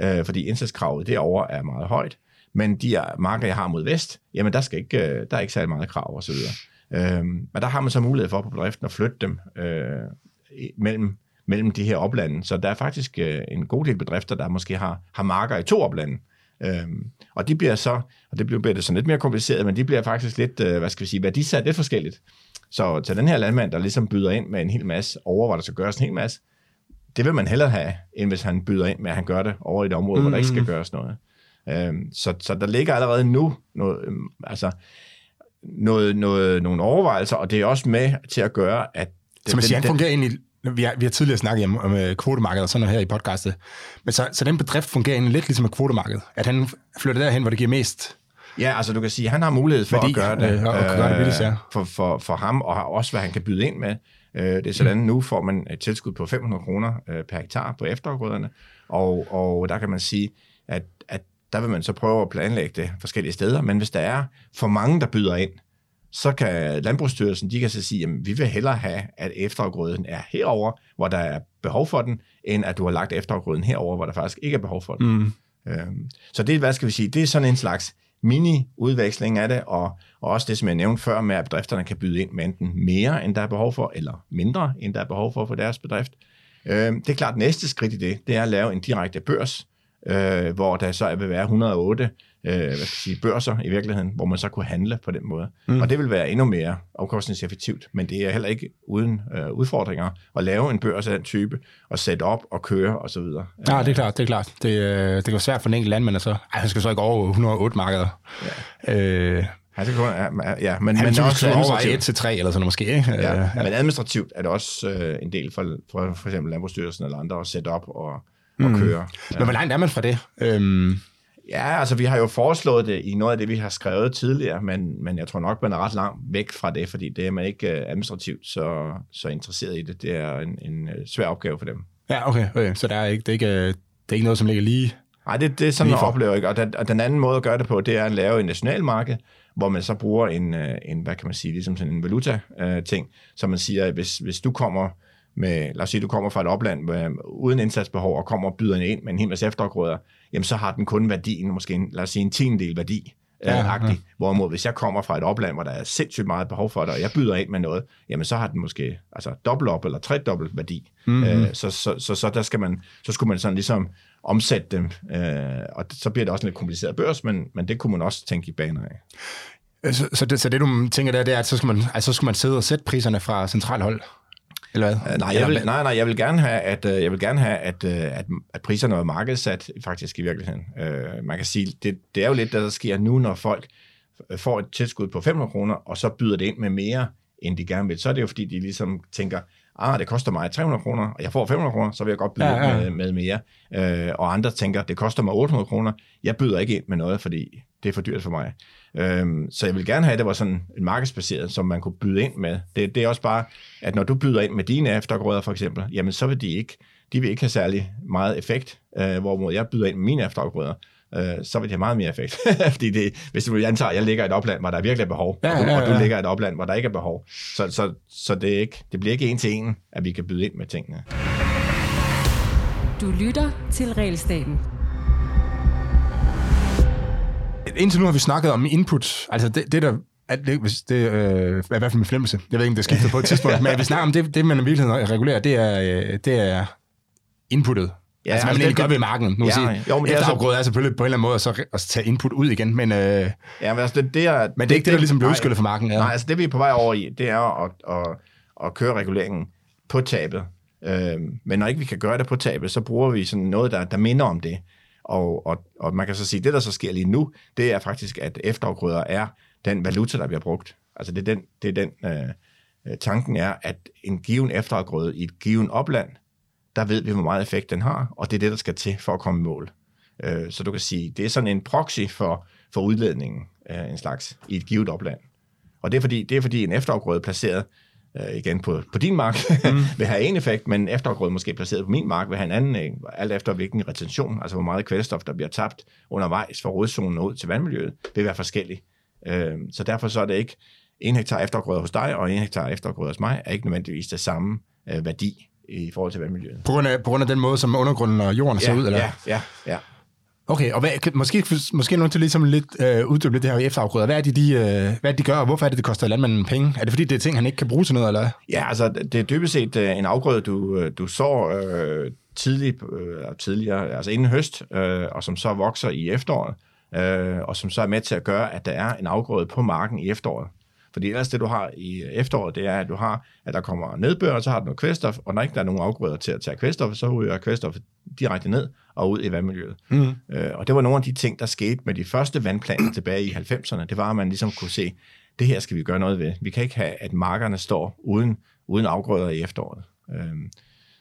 Øh, fordi indsatskravet derovre er meget højt. Men de marker, jeg har mod vest, jamen der, skal ikke, øh, der er ikke særlig meget krav osv. Øh, men der har man så mulighed for på bedriften at flytte dem øh, mellem, mellem de her oplande. Så der er faktisk øh, en god del bedrifter, der måske har, har marker i to oplande. Øhm, og de bliver så, og det bliver det sådan lidt mere kompliceret, men de bliver faktisk lidt, øh, hvad skal vi sige, værdisat lidt forskelligt. Så til den her landmand, der ligesom byder ind med en hel masse, over hvad der skal gøres en hel masse, det vil man hellere have, end hvis han byder ind med, at han gør det over i et område, mm. hvor der ikke skal mm. gøres noget. Øhm, så, så der ligger allerede nu noget, øhm, altså, noget, noget, nogle overvejelser, og det er også med til at gøre, at... Det, så man siger, han fungerer egentlig vi har, vi har tidligere snakket om, om øh, kvotemarkedet og sådan noget her i podcastet. Men så, så den bedrift fungerer lidt ligesom et kvotemarked. At han flytter derhen, hvor det giver mest Ja, altså du kan sige, at han har mulighed for Fordi, at gøre det, øh, og gøre det billigt, ja. for, for, for ham, og har også, hvad han kan byde ind med. Øh, det er sådan, mm. nu får man et tilskud på 500 kroner øh, per hektar på efterafgrøderne, og, og der kan man sige, at, at der vil man så prøve at planlægge det forskellige steder, men hvis der er for mange, der byder ind, så kan Landbrugsstyrelsen, de kan så sige, at vi vil hellere have, at efterafgrøden er herover, hvor der er behov for den, end at du har lagt efterafgrøden herover, hvor der faktisk ikke er behov for den. Mm. Øhm, så det, hvad skal vi sige, det er sådan en slags mini-udveksling af det, og, og også det, som jeg nævnte før med, at bedrifterne kan byde ind med enten mere, end der er behov for, eller mindre, end der er behov for for deres bedrift. Øhm, det er klart, næste skridt i det, det er at lave en direkte børs, øh, hvor der så vil være 108 øh, hvad skal jeg sige, børser i virkeligheden, hvor man så kunne handle på den måde. Mm. Og det vil være endnu mere afkostningseffektivt, men det er heller ikke uden øh, udfordringer at lave en børs af den type, og sætte op og køre osv. Ja, det er klart, det er klart. Det, øh, det kan være svært for en enkelt landmand, så, ej, han skal så ikke over 108 markeder. Ja. Øh, Ja, det kunne, ja, ja, men, han men også overveje 1 til 3 eller sådan noget måske, ikke? Ja, ja. Men administrativt er det også øh, en del for, for, for eksempel Landbrugsstyrelsen eller andre at sætte op og, og mm. køre. Ja. Men hvor langt er man fra det? Øhm, Ja, altså vi har jo foreslået det i noget af det, vi har skrevet tidligere, men, men jeg tror nok, man er ret langt væk fra det, fordi det er man ikke uh, administrativt så, så interesseret i det. Det er en, en uh, svær opgave for dem. Ja, okay. okay. Så der er ikke, det, er ikke, det er ikke noget, som ligger lige Nej, det, det er sådan, man oplever ikke. Og den, og den anden måde at gøre det på, det er at lave en nationalmarked, hvor man så bruger en, en hvad kan man sige, ligesom sådan en valuta-ting, så man siger, at hvis, hvis du kommer med, lad os sige, du kommer fra et opland med, uden indsatsbehov og kommer og byder ind med en hel masse efterafgrøder, jamen så har den kun værdien, måske en, lad os sige en tiendel værdi, ja, ja. Hvorimod, hvis jeg kommer fra et opland, hvor der er sindssygt meget behov for det, og jeg byder ind med noget, jamen så har den måske altså dobbelt op eller tredobbelt værdi. Mm-hmm. Øh, så, så, så, så, der skal man, så skulle man sådan ligesom omsætte dem, øh, og så bliver det også en lidt kompliceret børs, men, men det kunne man også tænke i baner af. Så, så, det, så det, du tænker der, det er, at så skal, man, altså, så skal man sidde og sætte priserne fra centralhold? Eller hvad? Uh, nej, jeg vil, nej, nej, jeg vil gerne have, at, uh, jeg vil gerne have, at, uh, at, at priserne er markedsat faktisk i virkeligheden. Uh, man kan sige, det, det er jo lidt det, der sker nu, når folk får et tilskud på 500 kroner, og så byder det ind med mere, end de gerne vil. Så er det jo, fordi de ligesom tænker, ah, det koster mig 300 kroner, og jeg får 500 kroner, så vil jeg godt byde ja, ja. Med, med mere. Uh, og andre tænker, det koster mig 800 kroner, jeg byder ikke ind med noget, fordi det er for dyrt for mig. Øhm, så jeg vil gerne have, at det var sådan en markedsbaseret, som man kunne byde ind med. Det, det er også bare, at når du byder ind med dine eftergrøder for eksempel, jamen så vil de ikke, de vil ikke have særlig meget effekt, øh, hvorimod jeg byder ind med mine eftergrøder, øh, så vil det have meget mere effekt. Fordi det, hvis du antager, at jeg ligger i et opland, hvor der virkelig er behov, ja, ja, ja. og du ligger i et opland, hvor der ikke er behov, så, så, så det, er ikke, det bliver ikke en til en, at vi kan byde ind med tingene. Du lytter til Realstaten indtil nu har vi snakket om input. Altså det, det der at det, hvis det øh, er i hvert fald med flemmelse. Jeg ved ikke, om det skifter på et tidspunkt, men vi snakker om det, det man i virkeligheden regulerer, det er, øh, det er inputtet. Ja, altså, altså, man det, gør ved marken. Nu ja, sige, jo, men efterafgrøde er selvfølgelig på en eller anden måde at, så, at tage input ud igen, men, øh, ja, men, altså, det, det er, men det er ikke det, der ligesom bliver udskyllet for marken. Ja. Nej, altså det vi er på vej over i, det er at, at, at køre reguleringen på tabet. Øh, men når ikke vi kan gøre det på tabet, så bruger vi sådan noget, der, der minder om det. Og, og, og man kan så sige, at det, der så sker lige nu, det er faktisk, at efterafgrøder er den valuta, der bliver brugt. Altså det er den, det er den øh, øh, tanken er, at en given efterafgrøde i et given opland, der ved vi, hvor meget effekt den har, og det er det, der skal til for at komme i mål. Øh, så du kan sige, det er sådan en proxy for, for udledningen, øh, en slags, i et givet opland. Og det er fordi, det er fordi en efterafgrøde placeret øh, igen på, på din mark, mm. vil have en effekt, men efterafgrøde måske placeret på min mark vil have en anden, øh, alt efter hvilken retention, altså hvor meget kvælstof, der bliver tabt undervejs fra rodzonen ud til vandmiljøet, vil være forskellig. Øh, så derfor så er det ikke en hektar efterafgrøde hos dig, og en hektar efterafgrøde hos mig, er ikke nødvendigvis det samme øh, værdi i forhold til vandmiljøet. På grund, af, på grund af den måde, som undergrunden og jorden ja, ser ud? Eller? Ja, ja, ja. Okay, og hvad, måske, måske nogen til ligesom lidt øh, uddybe lidt det her efterafgrøder. Hvad er det, de, øh, hvad er det, de gør, og hvorfor er det, det koster landmanden penge? Er det fordi, det er ting, han ikke kan bruge til noget, eller Ja, altså, det er dybest set øh, en afgrøde, du, øh, du sår øh, tidligt, øh, tidligere, altså inden høst, øh, og som så vokser i efteråret, øh, og som så er med til at gøre, at der er en afgrøde på marken i efteråret. Fordi ellers det, du har i efteråret, det er, at du har, at der kommer nedbør, og så har du noget kvælstof, og når ikke der er nogen afgrøder til at tage kvælstof, så ryger kvælstof direkte ned og ud i vandmiljøet. Mm. Øh, og det var nogle af de ting, der skete med de første vandplaner tilbage i 90'erne. Det var, at man ligesom kunne se, det her skal vi gøre noget ved. Vi kan ikke have, at markerne står uden, uden afgrøder i efteråret. Øh,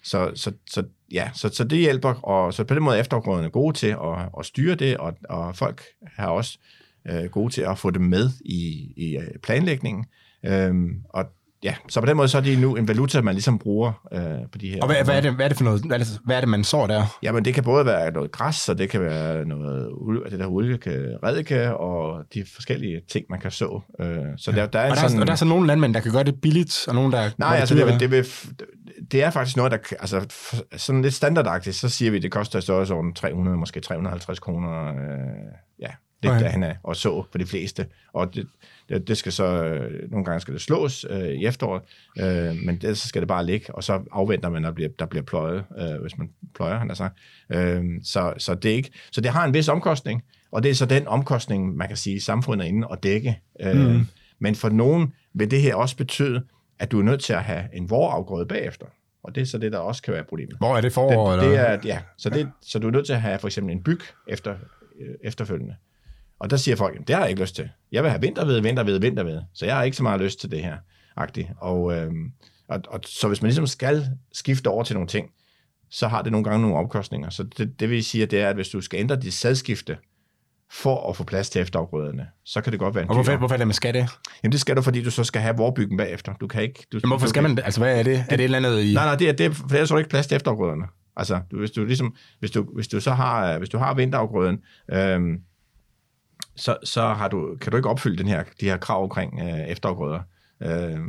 så, så, så, ja, så, så det hjælper, og så på den måde er efterafgrøderne gode til at, at styre det, og, og folk har også øh, gode til at få det med i, i øh, planlægningen. Øhm, og ja, så på den måde så er det nu en valuta, man ligesom bruger øh, på de her... Og hvad, hvad, er det, hvad er det for noget? Hvad er det, hvad er det man så der? Jamen, det kan både være noget græs, og det kan være noget det der olie, redike, og de forskellige ting, man kan så. Øh, så der, der er og, der sådan, er, og der er så nogle landmænd, der kan gøre det billigt, og nogle, der... Nej, altså det, det, vil, det er faktisk noget, der... Altså, sådan lidt standardagtigt, så siger vi, at det koster i størrelsesorden 300, måske 350 kroner. Øh, ja, lidt okay. derhen af, og så for de fleste. Og det, det, det skal så, øh, nogle gange skal det slås øh, i efteråret, øh, men det, så skal det bare ligge, og så afventer man, at der bliver, der bliver pløjet, øh, hvis man pløjer, han har sagt. Øh, så, så, det ikke, så det har en vis omkostning, og det er så den omkostning, man kan sige, samfundet er inde og dække. Øh, mm. Men for nogen vil det her også betyde, at du er nødt til at have en vorafgrøde bagefter. Og det er så det, der også kan være problemet. Hvor er det forår? Det, det er, ja, så, det, så du er nødt til at have for eksempel en byg efter, øh, efterfølgende. Og der siger folk, det har jeg ikke lyst til. Jeg vil have vinterved, vinterved, vinterved. Så jeg har ikke så meget lyst til det her. Agtigt. Og, øhm, og, og, så hvis man ligesom skal skifte over til nogle ting, så har det nogle gange nogle omkostninger. Så det, det vil sige, det er, at hvis du skal ændre dit sadskifte, for at få plads til efterafgrøderne, så kan det godt være en Og hvorfor, hvorfor er det, man skal det? Jamen det skal du, fordi du så skal have vorbyggen bagefter. Du kan ikke... Du, Jamen, hvorfor du, skal man? Altså hvad er det? Er det et eller andet i... Nej, nej, det er, det er, for ellers har du ikke plads til efterafgrøderne. Altså, du, hvis du ligesom, hvis du, hvis du så har, hvis du har vinterafgrøden, øhm, så, så har du, kan du ikke opfylde den her, de her krav omkring øh, efterafgrøder. Øh,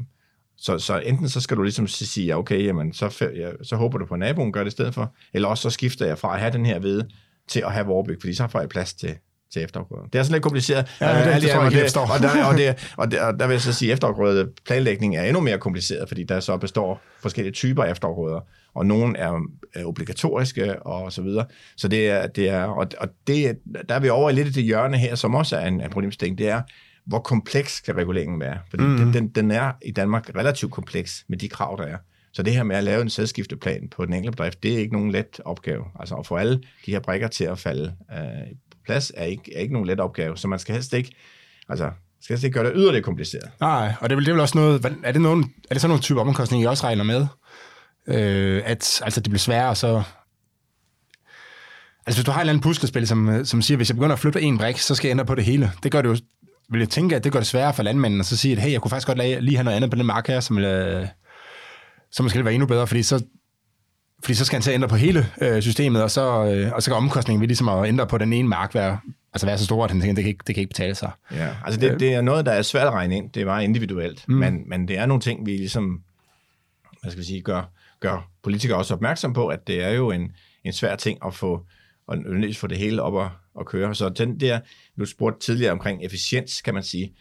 så, så enten så skal du ligesom sige, ja, okay, jamen, så, ja, så håber du på, at naboen gør det i stedet for, eller også så skifter jeg fra at have den her ved til at have vorbyg, fordi så får jeg plads til, til efterafgrøder. Det er sådan lidt kompliceret. Ja, det, det, det tror jeg og, der, og, det, og, der, og der vil jeg så sige, at efterafgrøde planlægning er endnu mere kompliceret, fordi der så består forskellige typer efterafgrøder, og nogle er, er obligatoriske og så videre. Så det er, det er og, og det, der er vi over i lidt i det hjørne her, som også er en, en problemstilling, det er, hvor kompleks kan reguleringen være? Fordi mm. den, den, den er i Danmark relativt kompleks med de krav, der er. Så det her med at lave en sædskifteplan på den enkelte bedrift, det er ikke nogen let opgave. Altså at få alle de her brækker til at falde øh, plads er ikke, er ikke nogen let opgave. Så man skal helst ikke, altså, skal helst ikke gøre det yderligere kompliceret. Nej, og det er vel, det er vel også noget, er det, nogen, er det sådan nogle type omkostninger, I også regner med? Øh, at altså, det bliver sværere, så Altså, hvis du har et eller andet puslespil, som, som siger, hvis jeg begynder at flytte en brik, så skal jeg ændre på det hele. Det gør det jo, vil jeg tænke, at det gør det sværere for landmanden at så sige, at hey, jeg kunne faktisk godt lige have noget andet på den mark her, som, øh, som måske være endnu bedre, fordi så, fordi så skal han til at ændre på hele øh, systemet, og så, øh, og så kan omkostningen ved ligesom at ændre på den ene mark være, altså være så stor, at han tænker, det kan ikke, det kan ikke betale sig. Ja, altså det, det er noget, der er svært at regne ind. Det er meget individuelt, mm. men, men det er nogle ting, vi ligesom, hvad skal vi sige, gør, gør politikere også opmærksom på, at det er jo en, en svær ting at få, og nødvendigvis få det hele op at, at køre. Så den der, du spurgte tidligere omkring efficiens, kan man sige,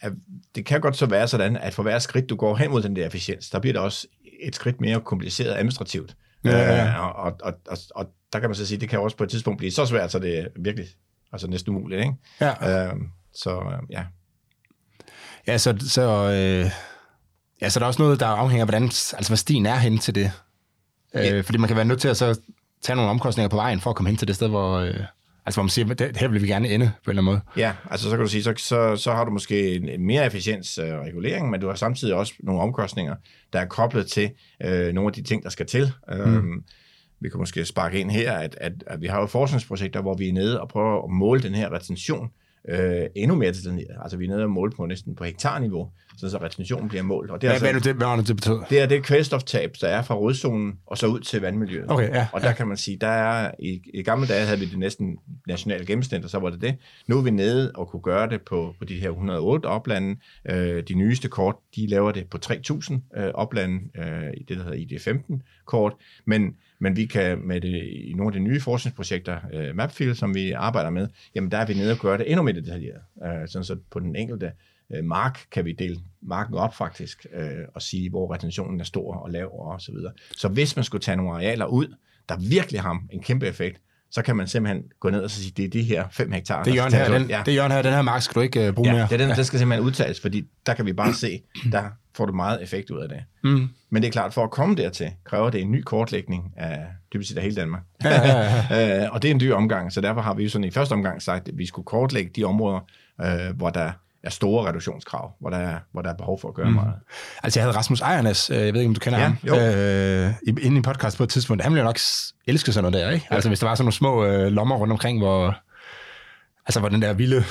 at det kan godt så være sådan, at for hver skridt, du går hen mod den der efficiens, der bliver det også et skridt mere kompliceret administrativt. Ja, ja. Øh, og, og, og, og der kan man så sige, det kan også på et tidspunkt blive så svært, så det er virkelig altså næsten umuligt. Ikke? Ja. Øh, så ja. Ja, så, så, øh, ja, så der er også noget, der afhænger af, hvordan, altså, hvad stien er hen til det. Øh, ja. Fordi man kan være nødt til at så tage nogle omkostninger på vejen for at komme hen til det sted, hvor, øh, altså, hvor man siger, det, her vil vi gerne ende på en eller anden måde. Ja, altså så kan du sige, så, så, så har du måske en, en mere efficiens øh, regulering, men du har samtidig også nogle omkostninger, der er koblet til øh, nogle af de ting, der skal til. Mm. Øhm, vi kan måske sparke ind her, at, at, at vi har jo forskningsprojekter, hvor vi er nede og prøver at måle den her retention øh, endnu mere detaljeret. Altså vi er nede og måle på næsten på hektarniveau, så, så retentionen bliver målt. Og det er, Hvad, altså, hvad, det, hvad nu det betyder? det er det kvælstoftab, der er fra rodzonen og så ud til vandmiljøet. Okay, ja, Og der kan man sige, der er, i, i gamle dage havde vi det næsten nationale gennemsnit, og så var det det. Nu er vi nede og kunne gøre det på, på de her 108 oplande. Øh, de nyeste kort, de laver det på 3.000 øh, oplande øh, i det, der hedder ID15-kort. Men, men vi kan med det, i nogle af de nye forskningsprojekter, øh, MapField, som vi arbejder med, jamen der er vi nede og gøre det endnu mere detaljeret. Øh, sådan så på den enkelte øh, mark kan vi dele marken op faktisk, øh, og sige, hvor retentionen er stor og lav og så videre. Så hvis man skulle tage nogle arealer ud, der virkelig har en kæmpe effekt, så kan man simpelthen gå ned og så sige, det er de her 5 hektar. Det er Jørgen her, den, ja. det er Jørgen her, den her mark skal du ikke uh, bruge ja, mere. det er den, der skal simpelthen udtages, fordi der kan vi bare se, der får du meget effekt ud af det. Mm. Men det er klart, for at komme dertil, kræver det en ny kortlægning af dybest set af hele Danmark. Ja, ja, ja. Og det er en dyr omgang, så derfor har vi jo sådan i første omgang sagt, at vi skulle kortlægge de områder, øh, hvor der er store reduktionskrav, hvor der er, hvor der er behov for at gøre mm. meget. Altså, jeg havde Rasmus Ejernes, øh, jeg ved ikke, om du kender Ja, ham, jo. øh, i- inde i en podcast på et tidspunkt. Han ville jo nok elske sådan noget der, ikke? Altså, hvis der var sådan nogle små øh, lommer rundt omkring, hvor, altså, hvor den der vilde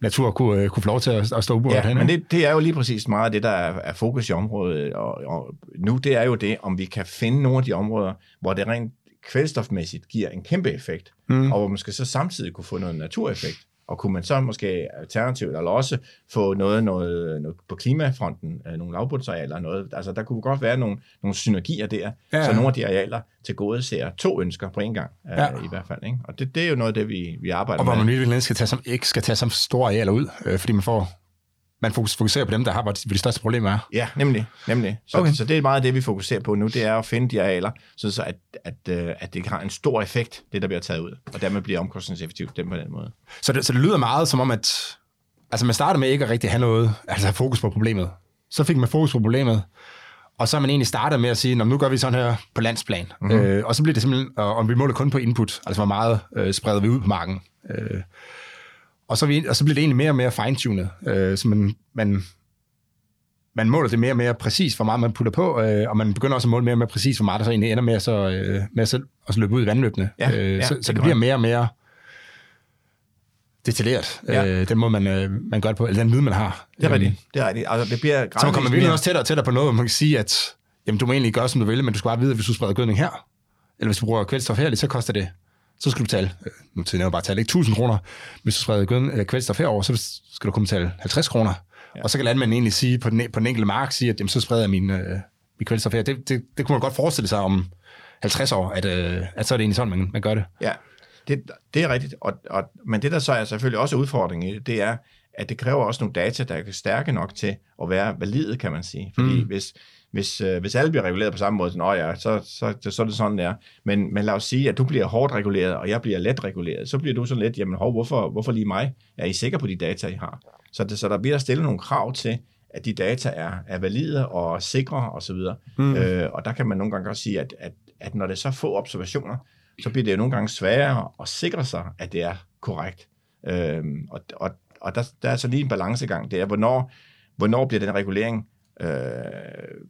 natur kunne, øh, kunne få lov til at, at stå uberørt Ja, hen, men det, det er jo lige præcis meget af det, der er, er fokus i området. Og, og nu det er jo det, om vi kan finde nogle af de områder, hvor det rent kvælstofmæssigt giver en kæmpe effekt, mm. og hvor man skal så samtidig kunne få noget natureffekt. Og kunne man så måske alternativt, eller også få noget, noget, noget på klimafronten, øh, nogle lavbundsarealer, noget, altså der kunne godt være nogle, nogle synergier der, Ja, så nogle af de arealer til gode ser to ønsker på en gang, øh, Ja. i hvert fald. Ikke? Og det, det er jo noget af det, vi, vi arbejder Og hvor med. man virkelig skal tage som, ikke skal tage som store arealer ud, øh, fordi man får man fokus- fokuserer på dem, der har, hvor de, største problemer er. Ja, nemlig. nemlig. Så, Okay. så det er meget det, vi fokuserer på nu, det er at finde de arealer, så, så at, at, øh, at det har en stor effekt, det der bliver taget ud, og dermed bliver omkostningseffektivt dem på den måde. Så det, så det lyder meget som om, at altså man starter med ikke at rigtig have noget, altså have fokus på problemet. Så fik man fokus på problemet, og så har man egentlig startet med at sige, "Nå, nu gør vi sådan her på landsplan. Mm-hmm. Øh, og så bliver det simpelthen, og, og vi måler kun på input, altså hvor meget øh, spreder vi ud på marken. Øh, og, så vi, og så bliver det egentlig mere og mere fine-tunet, øh, så man, man, man måler det mere og mere præcis, hvor meget man putter på, øh, og man begynder også at måle mere og mere præcis, hvor meget der så egentlig ender med at, så, øh, med at, at så løbe ud i vandløbene. Ja, øh, ja, så, det så det bliver mere og mere detaljeret, Ja. øh, den måde, man, øh, man gør det på, eller den viden, man har. Det er Øhm, rigtigt. Det er rigtigt. Altså, det bliver Så man kommer virkelig også tættere og tættere på noget, hvor man kan sige, at jamen, du må egentlig gøre, som du vil, men du skal bare vide, at hvis du spreder gødning her, eller hvis du bruger kvælstof her, så koster det, så skal du betale, øh, nu til jeg bare tale, ikke 1000 kroner. Hvis du spreder eller kvælstof herover, så skal du kun betale 50 kroner. Ja. Og så kan landmanden egentlig sige på den, på den enkelte mark, sige, at jamen, så spreder jeg min, øh, min kvælstof her. Det, det, det kunne man godt forestille sig om 50 år, at, øh, at så er det egentlig sådan, man, man gør det. Ja, det, det er rigtigt. Og, og, men det, der så er selvfølgelig også udfordringen i det, det er, at det kræver også nogle data, der er stærke nok til at være valide, kan man sige. Fordi mm. hvis, hvis, øh, hvis alle bliver reguleret på samme måde, så, ja, så, så, så, så er det sådan, det er. Men, men lad os sige, at du bliver hårdt reguleret, og jeg bliver let reguleret. Så bliver du sådan lidt, jamen hov, hvorfor, hvorfor lige mig? Er I sikre på de data, I har? Så, det, så der bliver stillet nogle krav til, at de data er, er valide og sikre osv. Mm. Øh, og der kan man nogle gange også sige, at, at, at når det er så få observationer, så bliver det jo nogle gange sværere at sikre sig, at det er korrekt. Øhm, og og, og der, der er så lige en balancegang. Det er, hvornår, hvornår bliver den regulering øh,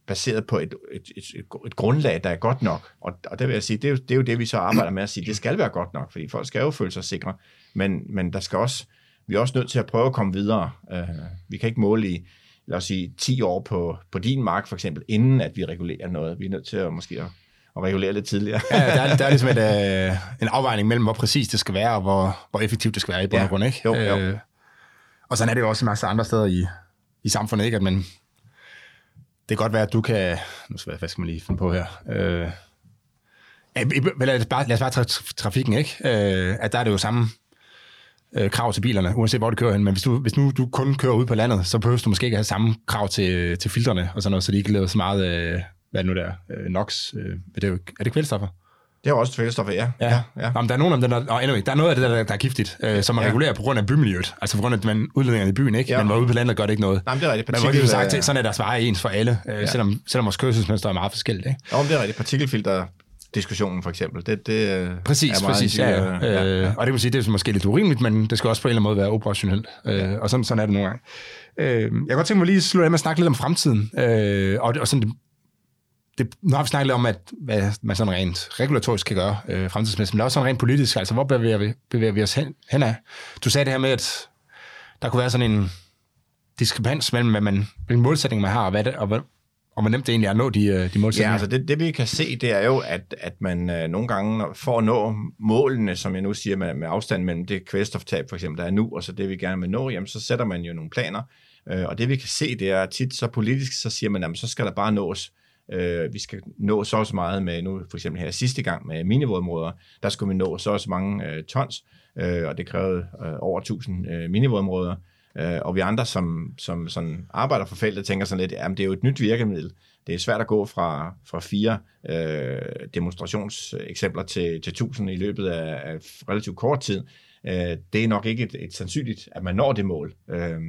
baseret på et, et, et, et, grundlag, der er godt nok. Og, og der vil jeg sige, det er, jo, det er jo det, vi så arbejder med at sige, det skal være godt nok, fordi folk skal jo føle sig sikre. Men, men der skal også, vi er også nødt til at prøve at komme videre. Øh, vi kan ikke måle i, lad os sige, 10 år på, på din mark for eksempel, inden at vi regulerer noget. Vi er nødt til at måske at, at regulere lidt tidligere. Ja, der er, der er ligesom et, øh, en afvejning mellem, hvor præcis det skal være, og hvor, hvor effektivt det skal være i bund og Ja, grund, ikke? jo, jo. Øh, og sådan er det jo også en masse andre steder i, i samfundet, ikke? At man, kan godt være, at du kan... Nu skal hvad skal man lige finde på her? Øh, lad os bare, lad os bare tage trafikken, ikke? Øh, at der er det jo samme øh, krav til bilerne, uanset hvor du kører hen. Men hvis, du, hvis nu du kun kører ud på landet, så behøver du måske ikke have samme krav til, til filtrene og sådan noget, så de ikke laver så meget, øh, hvad er det nu der, øh, NOx. Øh, er, det jo, er det kvælstoffer? Det er også kvælstof, ja. Ja, ja. Nå, men der er nogle af dem, der, oh, anyway, der er noget af det, der, der er giftigt, øh, som man ja. Ja. regulerer på grund af bymiljøet. Altså på grund af man, udledningerne i byen, ikke? Ja. Ja. Men hvor ude på landet gør det ikke noget. Nej, men det er rigtigt. Men hvor det sagt, til, sådan er deres veje ens for alle, øh, ja. selvom, selvom vores kørselsmønster er meget forskelligt. Ikke? Men det er rigtigt. Partikelfilter diskussionen for eksempel. Det, det øh, Præcis, er meget præcis. en- Ja, ja. ja, Øh, og det vil sige, det er måske lidt urimeligt, men det skal også på en eller anden måde være operationelt. Øh, og sådan, sådan er det nogle gange. Øh, jeg kan godt tænke mig lige at slutte af med at snakke lidt om fremtiden. Øh, og, og sådan, det, nu har vi snakket lidt om, at, hvad man sådan rent regulatorisk kan gøre øh, fremtidsmæssigt, men også sådan rent politisk. Altså, hvor bevæger vi, bevæger vi os hen, hen af? Du sagde det her med, at der kunne være sådan en diskrepans mellem, hvad man, hvilken målsætning man har, og, hvad det, og, hvad, og hvor nemt det egentlig er at nå de, øh, de målsætninger. Ja, altså det, det vi kan se, det er jo, at, at man øh, nogle gange for at nå målene, som jeg nu siger med, med afstand mellem det kvælstoftab for eksempel, der er nu, og så det vi gerne vil nå, jamen så sætter man jo nogle planer. Øh, og det vi kan se, det er tit så politisk, så siger man, jamen så skal der bare nås. Øh, vi skal nå så også meget med, nu for eksempel her sidste gang med minivådområder, der skulle vi nå så også mange øh, tons, øh, og det krævede øh, over 1000 øh, minivådområder. Øh, og vi andre, som, som sådan arbejder for feltet, tænker sådan lidt, at det er jo et nyt virkemiddel. Det er svært at gå fra, fra fire øh, demonstrationseksempler til, til 1000 i løbet af, af relativt kort tid. Øh, det er nok ikke et, et sandsynligt, at man når det mål. Øh,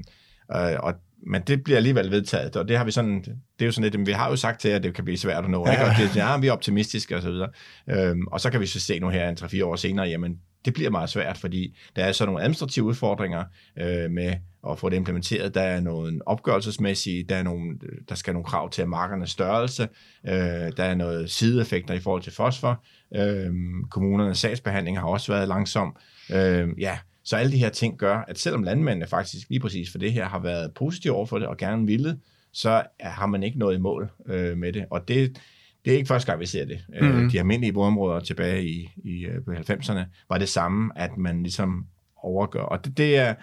øh og men det bliver alligevel vedtaget, og det har vi sådan, det er jo sådan lidt, vi har jo sagt til, at det kan blive svært at nå, ja. ikke? og det, ja, vi er optimistiske og så videre. Øhm, og så kan vi så se nu her, en 3-4 år senere, jamen, det bliver meget svært, fordi der er så nogle administrative udfordringer øh, med at få det implementeret. Der er nogle opgørelsesmæssige, der, er nogle, der skal nogle krav til markernes størrelse, øh, der er noget sideeffekter i forhold til fosfor, øh, kommunernes sagsbehandling har også været langsom. Øh, ja, så alle de her ting gør, at selvom landmændene faktisk lige præcis for det her har været positive over for det og gerne ville, så har man ikke noget i mål øh, med det. Og det, det er ikke første gang, vi ser det. Mm-hmm. De almindelige boområder tilbage i, i 90'erne øh, var det samme, at man ligesom overgør. Og det, det, er,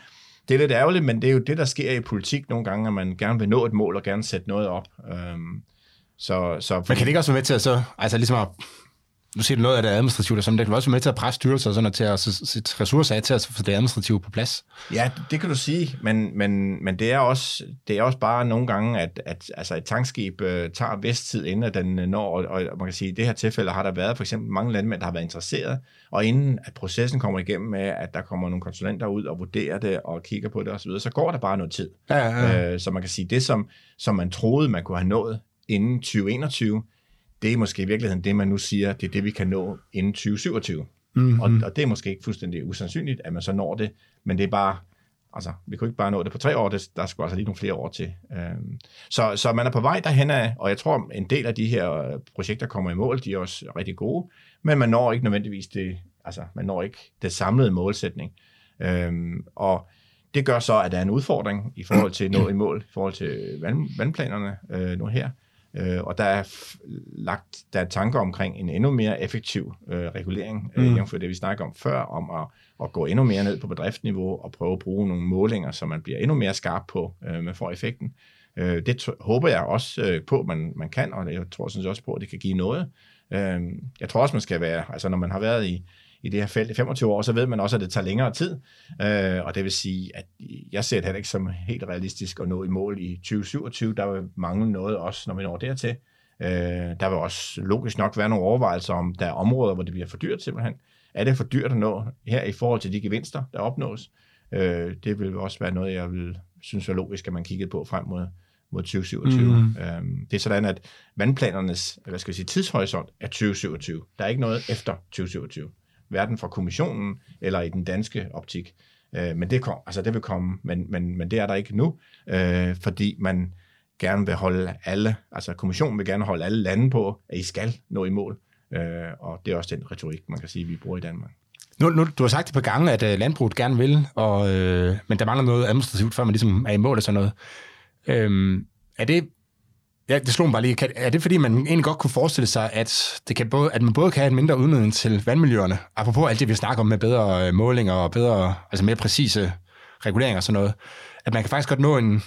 det er lidt ærgerligt, men det er jo det, der sker i politik nogle gange, at man gerne vil nå et mål og gerne sætte noget op. Um, så, så, men kan det ikke også være med til at så, altså ligesom at nu siger du noget af det administrative, som det kan også være med til at presse styrelser og sådan, til at sætte ressourcer af til at få det administrative på plads. Ja, det kan du sige, men, men, men det, er også, det er også bare nogle gange, at, at altså et tankskib øh, tager vesttid, inden den når, og, og man kan sige, at i det her tilfælde har der været for eksempel mange landmænd, der har været interesseret, og inden at processen kommer igennem med, at der kommer nogle konsulenter ud og vurderer det og kigger på det osv., så, så går der bare noget tid. Ja, ja, ja. Øh, så man kan sige, det som, som man troede, man kunne have nået inden 2021, det er måske i virkeligheden det, man nu siger, det er det, vi kan nå inden 2027. Mm-hmm. Og, og det er måske ikke fuldstændig usandsynligt, at man så når det, men det er bare, altså, vi kunne ikke bare nå det på tre år, det, der skulle altså lige nogle flere år til. Øhm, så, så man er på vej derhen af, og jeg tror, en del af de her projekter kommer i mål, de er også rigtig gode, men man når ikke nødvendigvis det, altså, man når ikke det samlede målsætning. Øhm, og det gør så, at der er en udfordring i forhold til at nå i mål, i forhold til vand, vandplanerne øh, nu her. Øh, og der er lagt der er tanker omkring en endnu mere effektiv øh, regulering, øh, mm. for det vi snakker om før, om at, at gå endnu mere ned på bedriftsniveau og prøve at bruge nogle målinger, så man bliver endnu mere skarp på, øh, med for effekten. Øh, det håber jeg også øh, på, man, man kan, og jeg tror sådan også på, at det kan give noget. Øh, jeg tror også, man skal være, altså når man har været i, i det her felt i 25 år, så ved man også, at det tager længere tid. Øh, og det vil sige, at jeg ser det heller ikke som helt realistisk at nå i mål i 2027. Der vil mangle noget også, når vi når dertil. Øh, der vil også logisk nok være nogle overvejelser om, der er områder, hvor det bliver for dyrt simpelthen. Er det for dyrt at nå her i forhold til de gevinster, der opnås? Øh, det vil også være noget, jeg vil synes er logisk, at man kiggede på frem mod, mod 2027. Mm. Øhm, det er sådan, at vandplanernes hvad skal jeg sige, tidshorisont er 2027. Der er ikke noget efter 2027 hverken fra kommissionen eller i den danske optik. Øh, men det, kom, altså det vil komme, men, men, men det er der ikke nu, øh, fordi man gerne vil holde alle, altså kommissionen vil gerne holde alle lande på, at I skal nå i mål. Øh, og det er også den retorik, man kan sige, vi bruger i Danmark. Nu, nu, du har sagt et par gange, at uh, landbruget gerne vil, og, øh, men der mangler noget administrativt, før man ligesom er i mål og sådan noget. Øhm, er det Ja, det slog mig bare lige. Kan, er det fordi, man egentlig godt kunne forestille sig, at, det kan både, at man både kan have en mindre udledning til vandmiljøerne, apropos alt det, vi snakker om med bedre øh, målinger og bedre, altså mere præcise reguleringer og sådan noget, at man kan faktisk godt nå en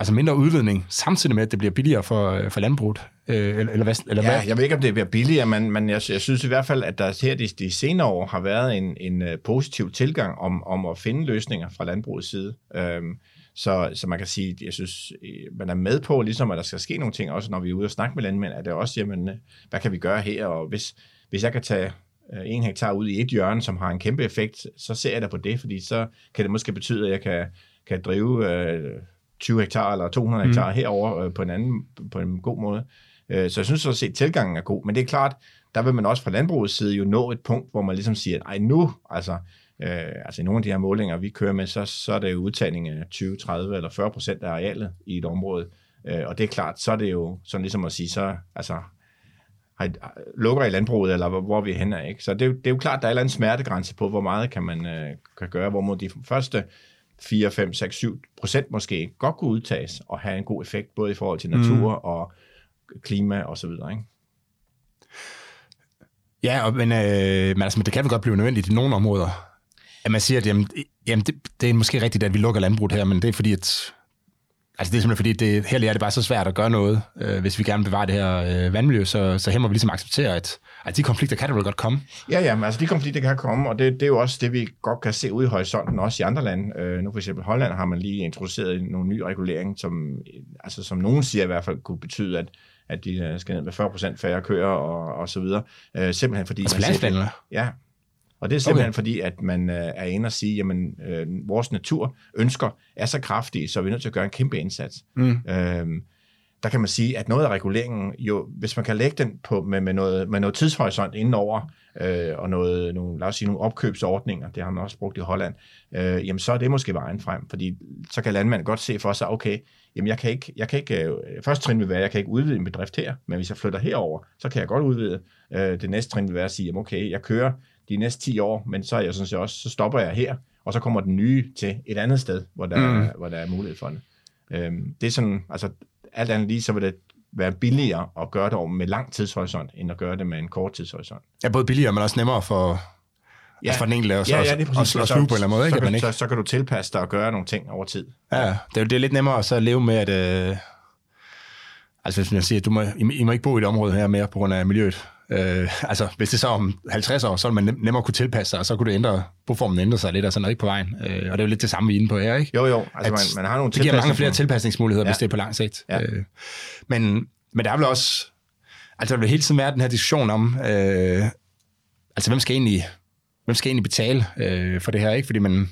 altså mindre udledning, samtidig med, at det bliver billigere for, øh, for landbruget? Øh, eller, eller, hvad, eller ja, hvad? jeg ved ikke, om det bliver billigere, men, men jeg, jeg synes i hvert fald, at der her de, de senere år har været en, en positiv tilgang om, om at finde løsninger fra landbrugets side. Øhm, så, så man kan sige, jeg synes, øh, man er med på, ligesom at der skal ske nogle ting, også når vi er ude og snakke med landmænd, at det også, jamen, øh, hvad kan vi gøre her, og hvis, hvis jeg kan tage øh, en hektar ud i et hjørne, som har en kæmpe effekt, så ser jeg da på det, fordi så kan det måske betyde, at jeg kan, kan drive øh, 20 hektar eller 200 mm. hektar herover øh, på en anden, på en god måde. Øh, så jeg synes så at tilgangen er god, men det er klart, der vil man også fra landbrugets side jo nå et punkt, hvor man ligesom siger, ej nu, altså Øh, altså i nogle af de her målinger, vi kører med, så, så er det jo udtagning af 20, 30 eller 40 procent af arealet i et område. Øh, og det er klart, så er det jo sådan ligesom at sige, så altså, har, lukker i landbruget, eller hvor, hvor vi er henne. Ikke? Så det, det er jo klart, der er en eller anden smertegrænse på, hvor meget kan man øh, kan gøre, hvor mod de første 4, 5, 6, 7 procent måske godt kunne udtages og have en god effekt, både i forhold til natur mm. og klima og så videre. Ikke? Ja, og, men, øh, men, altså, det kan vel godt blive nødvendigt i nogle områder. At man siger, at jamen, jamen det, det er måske rigtigt, at vi lukker landbruget her, men det er fordi, at Altså det er simpelthen fordi, det, her er det bare så svært at gøre noget, øh, hvis vi gerne vil bevare det her øh, vandmiljø, så, så her må vi ligesom acceptere, at, at de konflikter kan det vel godt komme. Ja, ja, men altså de konflikter kan komme, og det, det er jo også det, vi godt kan se ud i horisonten, også i andre lande. Øh, nu for eksempel Holland har man lige introduceret nogle ny regulering, som, altså, som nogen siger i hvert fald kunne betyde, at, at de øh, skal ned med 40% færre køer og, og så videre. Øh, simpelthen fordi... Altså man ser, Ja, og det er simpelthen okay. fordi, at man øh, er inde og sige, jamen øh, vores natur ønsker er så kraftige, så vi er nødt til at gøre en kæmpe indsats. Mm. Øhm, der kan man sige, at noget af reguleringen, jo, hvis man kan lægge den på, med, med, noget, med noget tidshorisont indenover, øh, og noget, nogle, lad os sige, nogle opkøbsordninger, det har man også brugt i Holland, øh, jamen så er det måske vejen frem, fordi så kan landmanden godt se for sig, okay, jamen jeg kan ikke, jeg kan ikke øh, første trin vil være, jeg kan ikke udvide en bedrift her, men hvis jeg flytter herover, så kan jeg godt udvide. Øh, det næste trin vil være at sige, jamen okay, jeg kører de næste 10 år, men så er jeg sådan set også, så stopper jeg her, og så kommer den nye til et andet sted, hvor der, mm. er, hvor der er mulighed for det. Øhm, det er sådan, altså alt andet lige, så vil det være billigere at gøre det med lang tidshorisont, end at gøre det med en kort tidshorisont. Ja, både billigere, men også nemmere for, ja. altså for den enkelte også, ja, ja, det er præcis. at, at sluge på en eller anden måde. Så, ikke? Kan, ikke? Så, så kan du tilpasse dig og gøre nogle ting over tid. Ja, det er, det er lidt nemmere at så leve med, at øh, altså hvis man siger, at du må, I, I må ikke bo i det område her mere på grund af miljøet. Øh, altså, hvis det så om 50 år, så vil man nemmere kunne tilpasse sig, og så kunne det ændre, boformen ændre sig lidt, og sådan noget ikke på vejen. Øh, og det er jo lidt det samme, vi er inde på her, ikke? Jo, jo. Altså, man, man har nogle det giver mange flere tilpasningsmuligheder, ja. hvis det er på lang sigt. Ja. Øh, men, men der er vel også, altså der vil hele tiden være den her diskussion om, øh, altså hvem skal egentlig, hvem skal egentlig betale øh, for det her, ikke? Fordi man,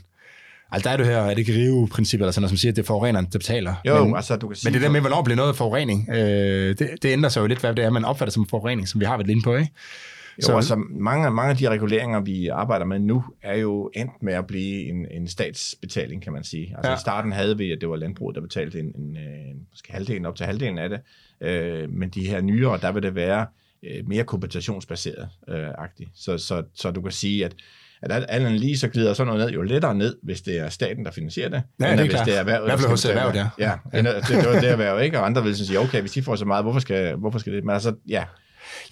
Altså, der er det her, er det ikke rive-princippet, eller sådan noget, som siger, at det er forureneren, der betaler. Jo, men, altså, du kan sige... Men det der med, hvornår bliver noget forurening, øh, det, det ændrer sig jo lidt, hvad det er, man opfatter som forurening, som vi har været inde på, ikke? Jo, så, altså mange, mange af de reguleringer, vi arbejder med nu, er jo endt med at blive en, en statsbetaling, kan man sige. Altså ja. i starten havde vi, at det var landbruget, der betalte en, en, en måske halvdelen, op til halvdelen af det. Øh, men de her nyere, der vil det være øh, mere kompensationsbaseret øh, agtigt. Så, så, så du kan sige, at at alt lige så glider sådan noget ned jo lettere ned, hvis det er staten, der finansierer det. Ja, det er hvis klart. det er erhvervet. I hvert fald hos erhvervet, ja. Ja, ja. det, det, var det erhverv, ikke? Og andre vil sige, okay, hvis de får så meget, hvorfor skal, hvorfor skal det? Men altså, ja,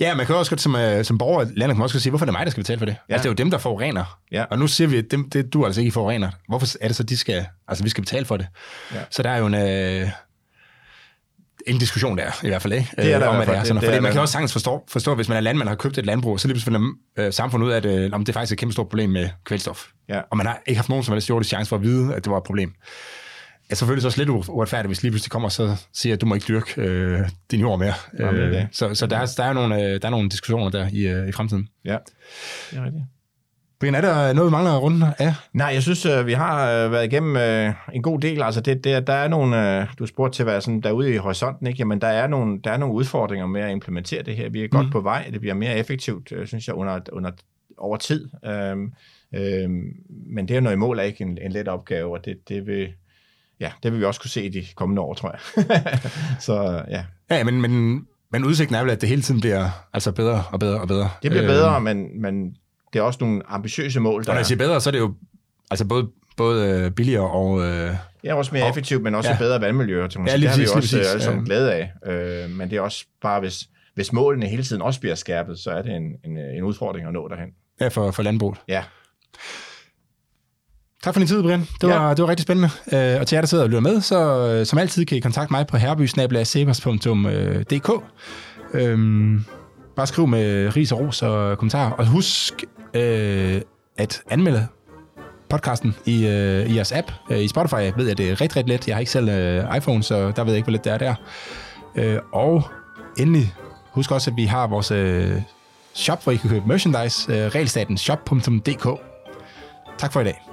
Ja, man kan også godt som, uh, som borger landet kan også sige, hvorfor er det mig, der skal betale for det? Ja. Altså, det er jo dem, der forurener. Ja. Og nu siger vi, at dem, det, du altså ikke forurener. Hvorfor er det så, de skal, altså, vi skal betale for det? Ja. Så der er jo en, uh, en diskussion der, i hvert fald, ikke? Det er der om, hvad det er. Sådan, det, fordi man kan også sagtens forstå, forstå, hvis man er landmand og har købt et landbrug, så lige pludselig finder øh, samfundet ud af, at øh, det er faktisk et kæmpe stort problem med kvælstof. Ja. Og man har ikke haft nogen som helst jordisk chance for at vide, at det var et problem. Ja, selvfølgelig så også lidt uretfærdigt, hvis lige pludselig kommer og så siger, at du må ikke dyrke øh, din jord mere. Jamen, øh, så så der, er, der, er nogle, øh, der er nogle diskussioner der i, øh, i fremtiden. Ja, det er rigtigt. Brian, er der noget, vi mangler at runde af? Nej, jeg synes, øh, vi har øh, været igennem øh, en god del. Altså, det, det, der er nogle, du spurgte til være sådan derude i horisonten, ikke? Jamen, der er, nogle, der er nogle udfordringer med at implementere det her. Vi er godt mm. på vej. Det bliver mere effektivt, synes jeg, under, under, over tid. Øhm, øhm, men det er noget mål er ikke en, en let opgave, og det, det vil, ja, det vil vi også kunne se i de kommende år, tror jeg. Så ja. Ja, men, men, men udsigten er vel, at det hele tiden bliver altså bedre og bedre og bedre. Det bliver bedre, øhm. men, men det er også nogle ambitiøse mål. Der... Og når jeg siger bedre, så er det jo altså både, både øh, billigere og... Øh, ja, også mere og, effektivt, men også ja. bedre vandmiljø. Til ja, lige præcis, det har vi også alle sammen glæde af. Øh, men det er også bare, hvis, hvis målene hele tiden også bliver skærpet, så er det en, en, en udfordring at nå derhen. Ja, for, for landbruget. Ja. Tak for din tid, Brian. Det var, ja. det var rigtig spændende. Øh, og til jer, der sidder og lytter med, så øh, som altid kan I kontakte mig på herbysnabelagsebers.dk. Øhm, bare skriv med ris og ros og kommentarer. Og husk øh, at anmelde podcasten i, øh, i jeres app. Øh, I Spotify ved jeg, det er rigtig, rigtig let. Jeg har ikke selv øh, iPhone, så der ved jeg ikke, hvor let det er der. Øh, og endelig, husk også, at vi har vores øh, shop, hvor I kan købe merchandise, øh, regelstaten shop.dk. Tak for i dag.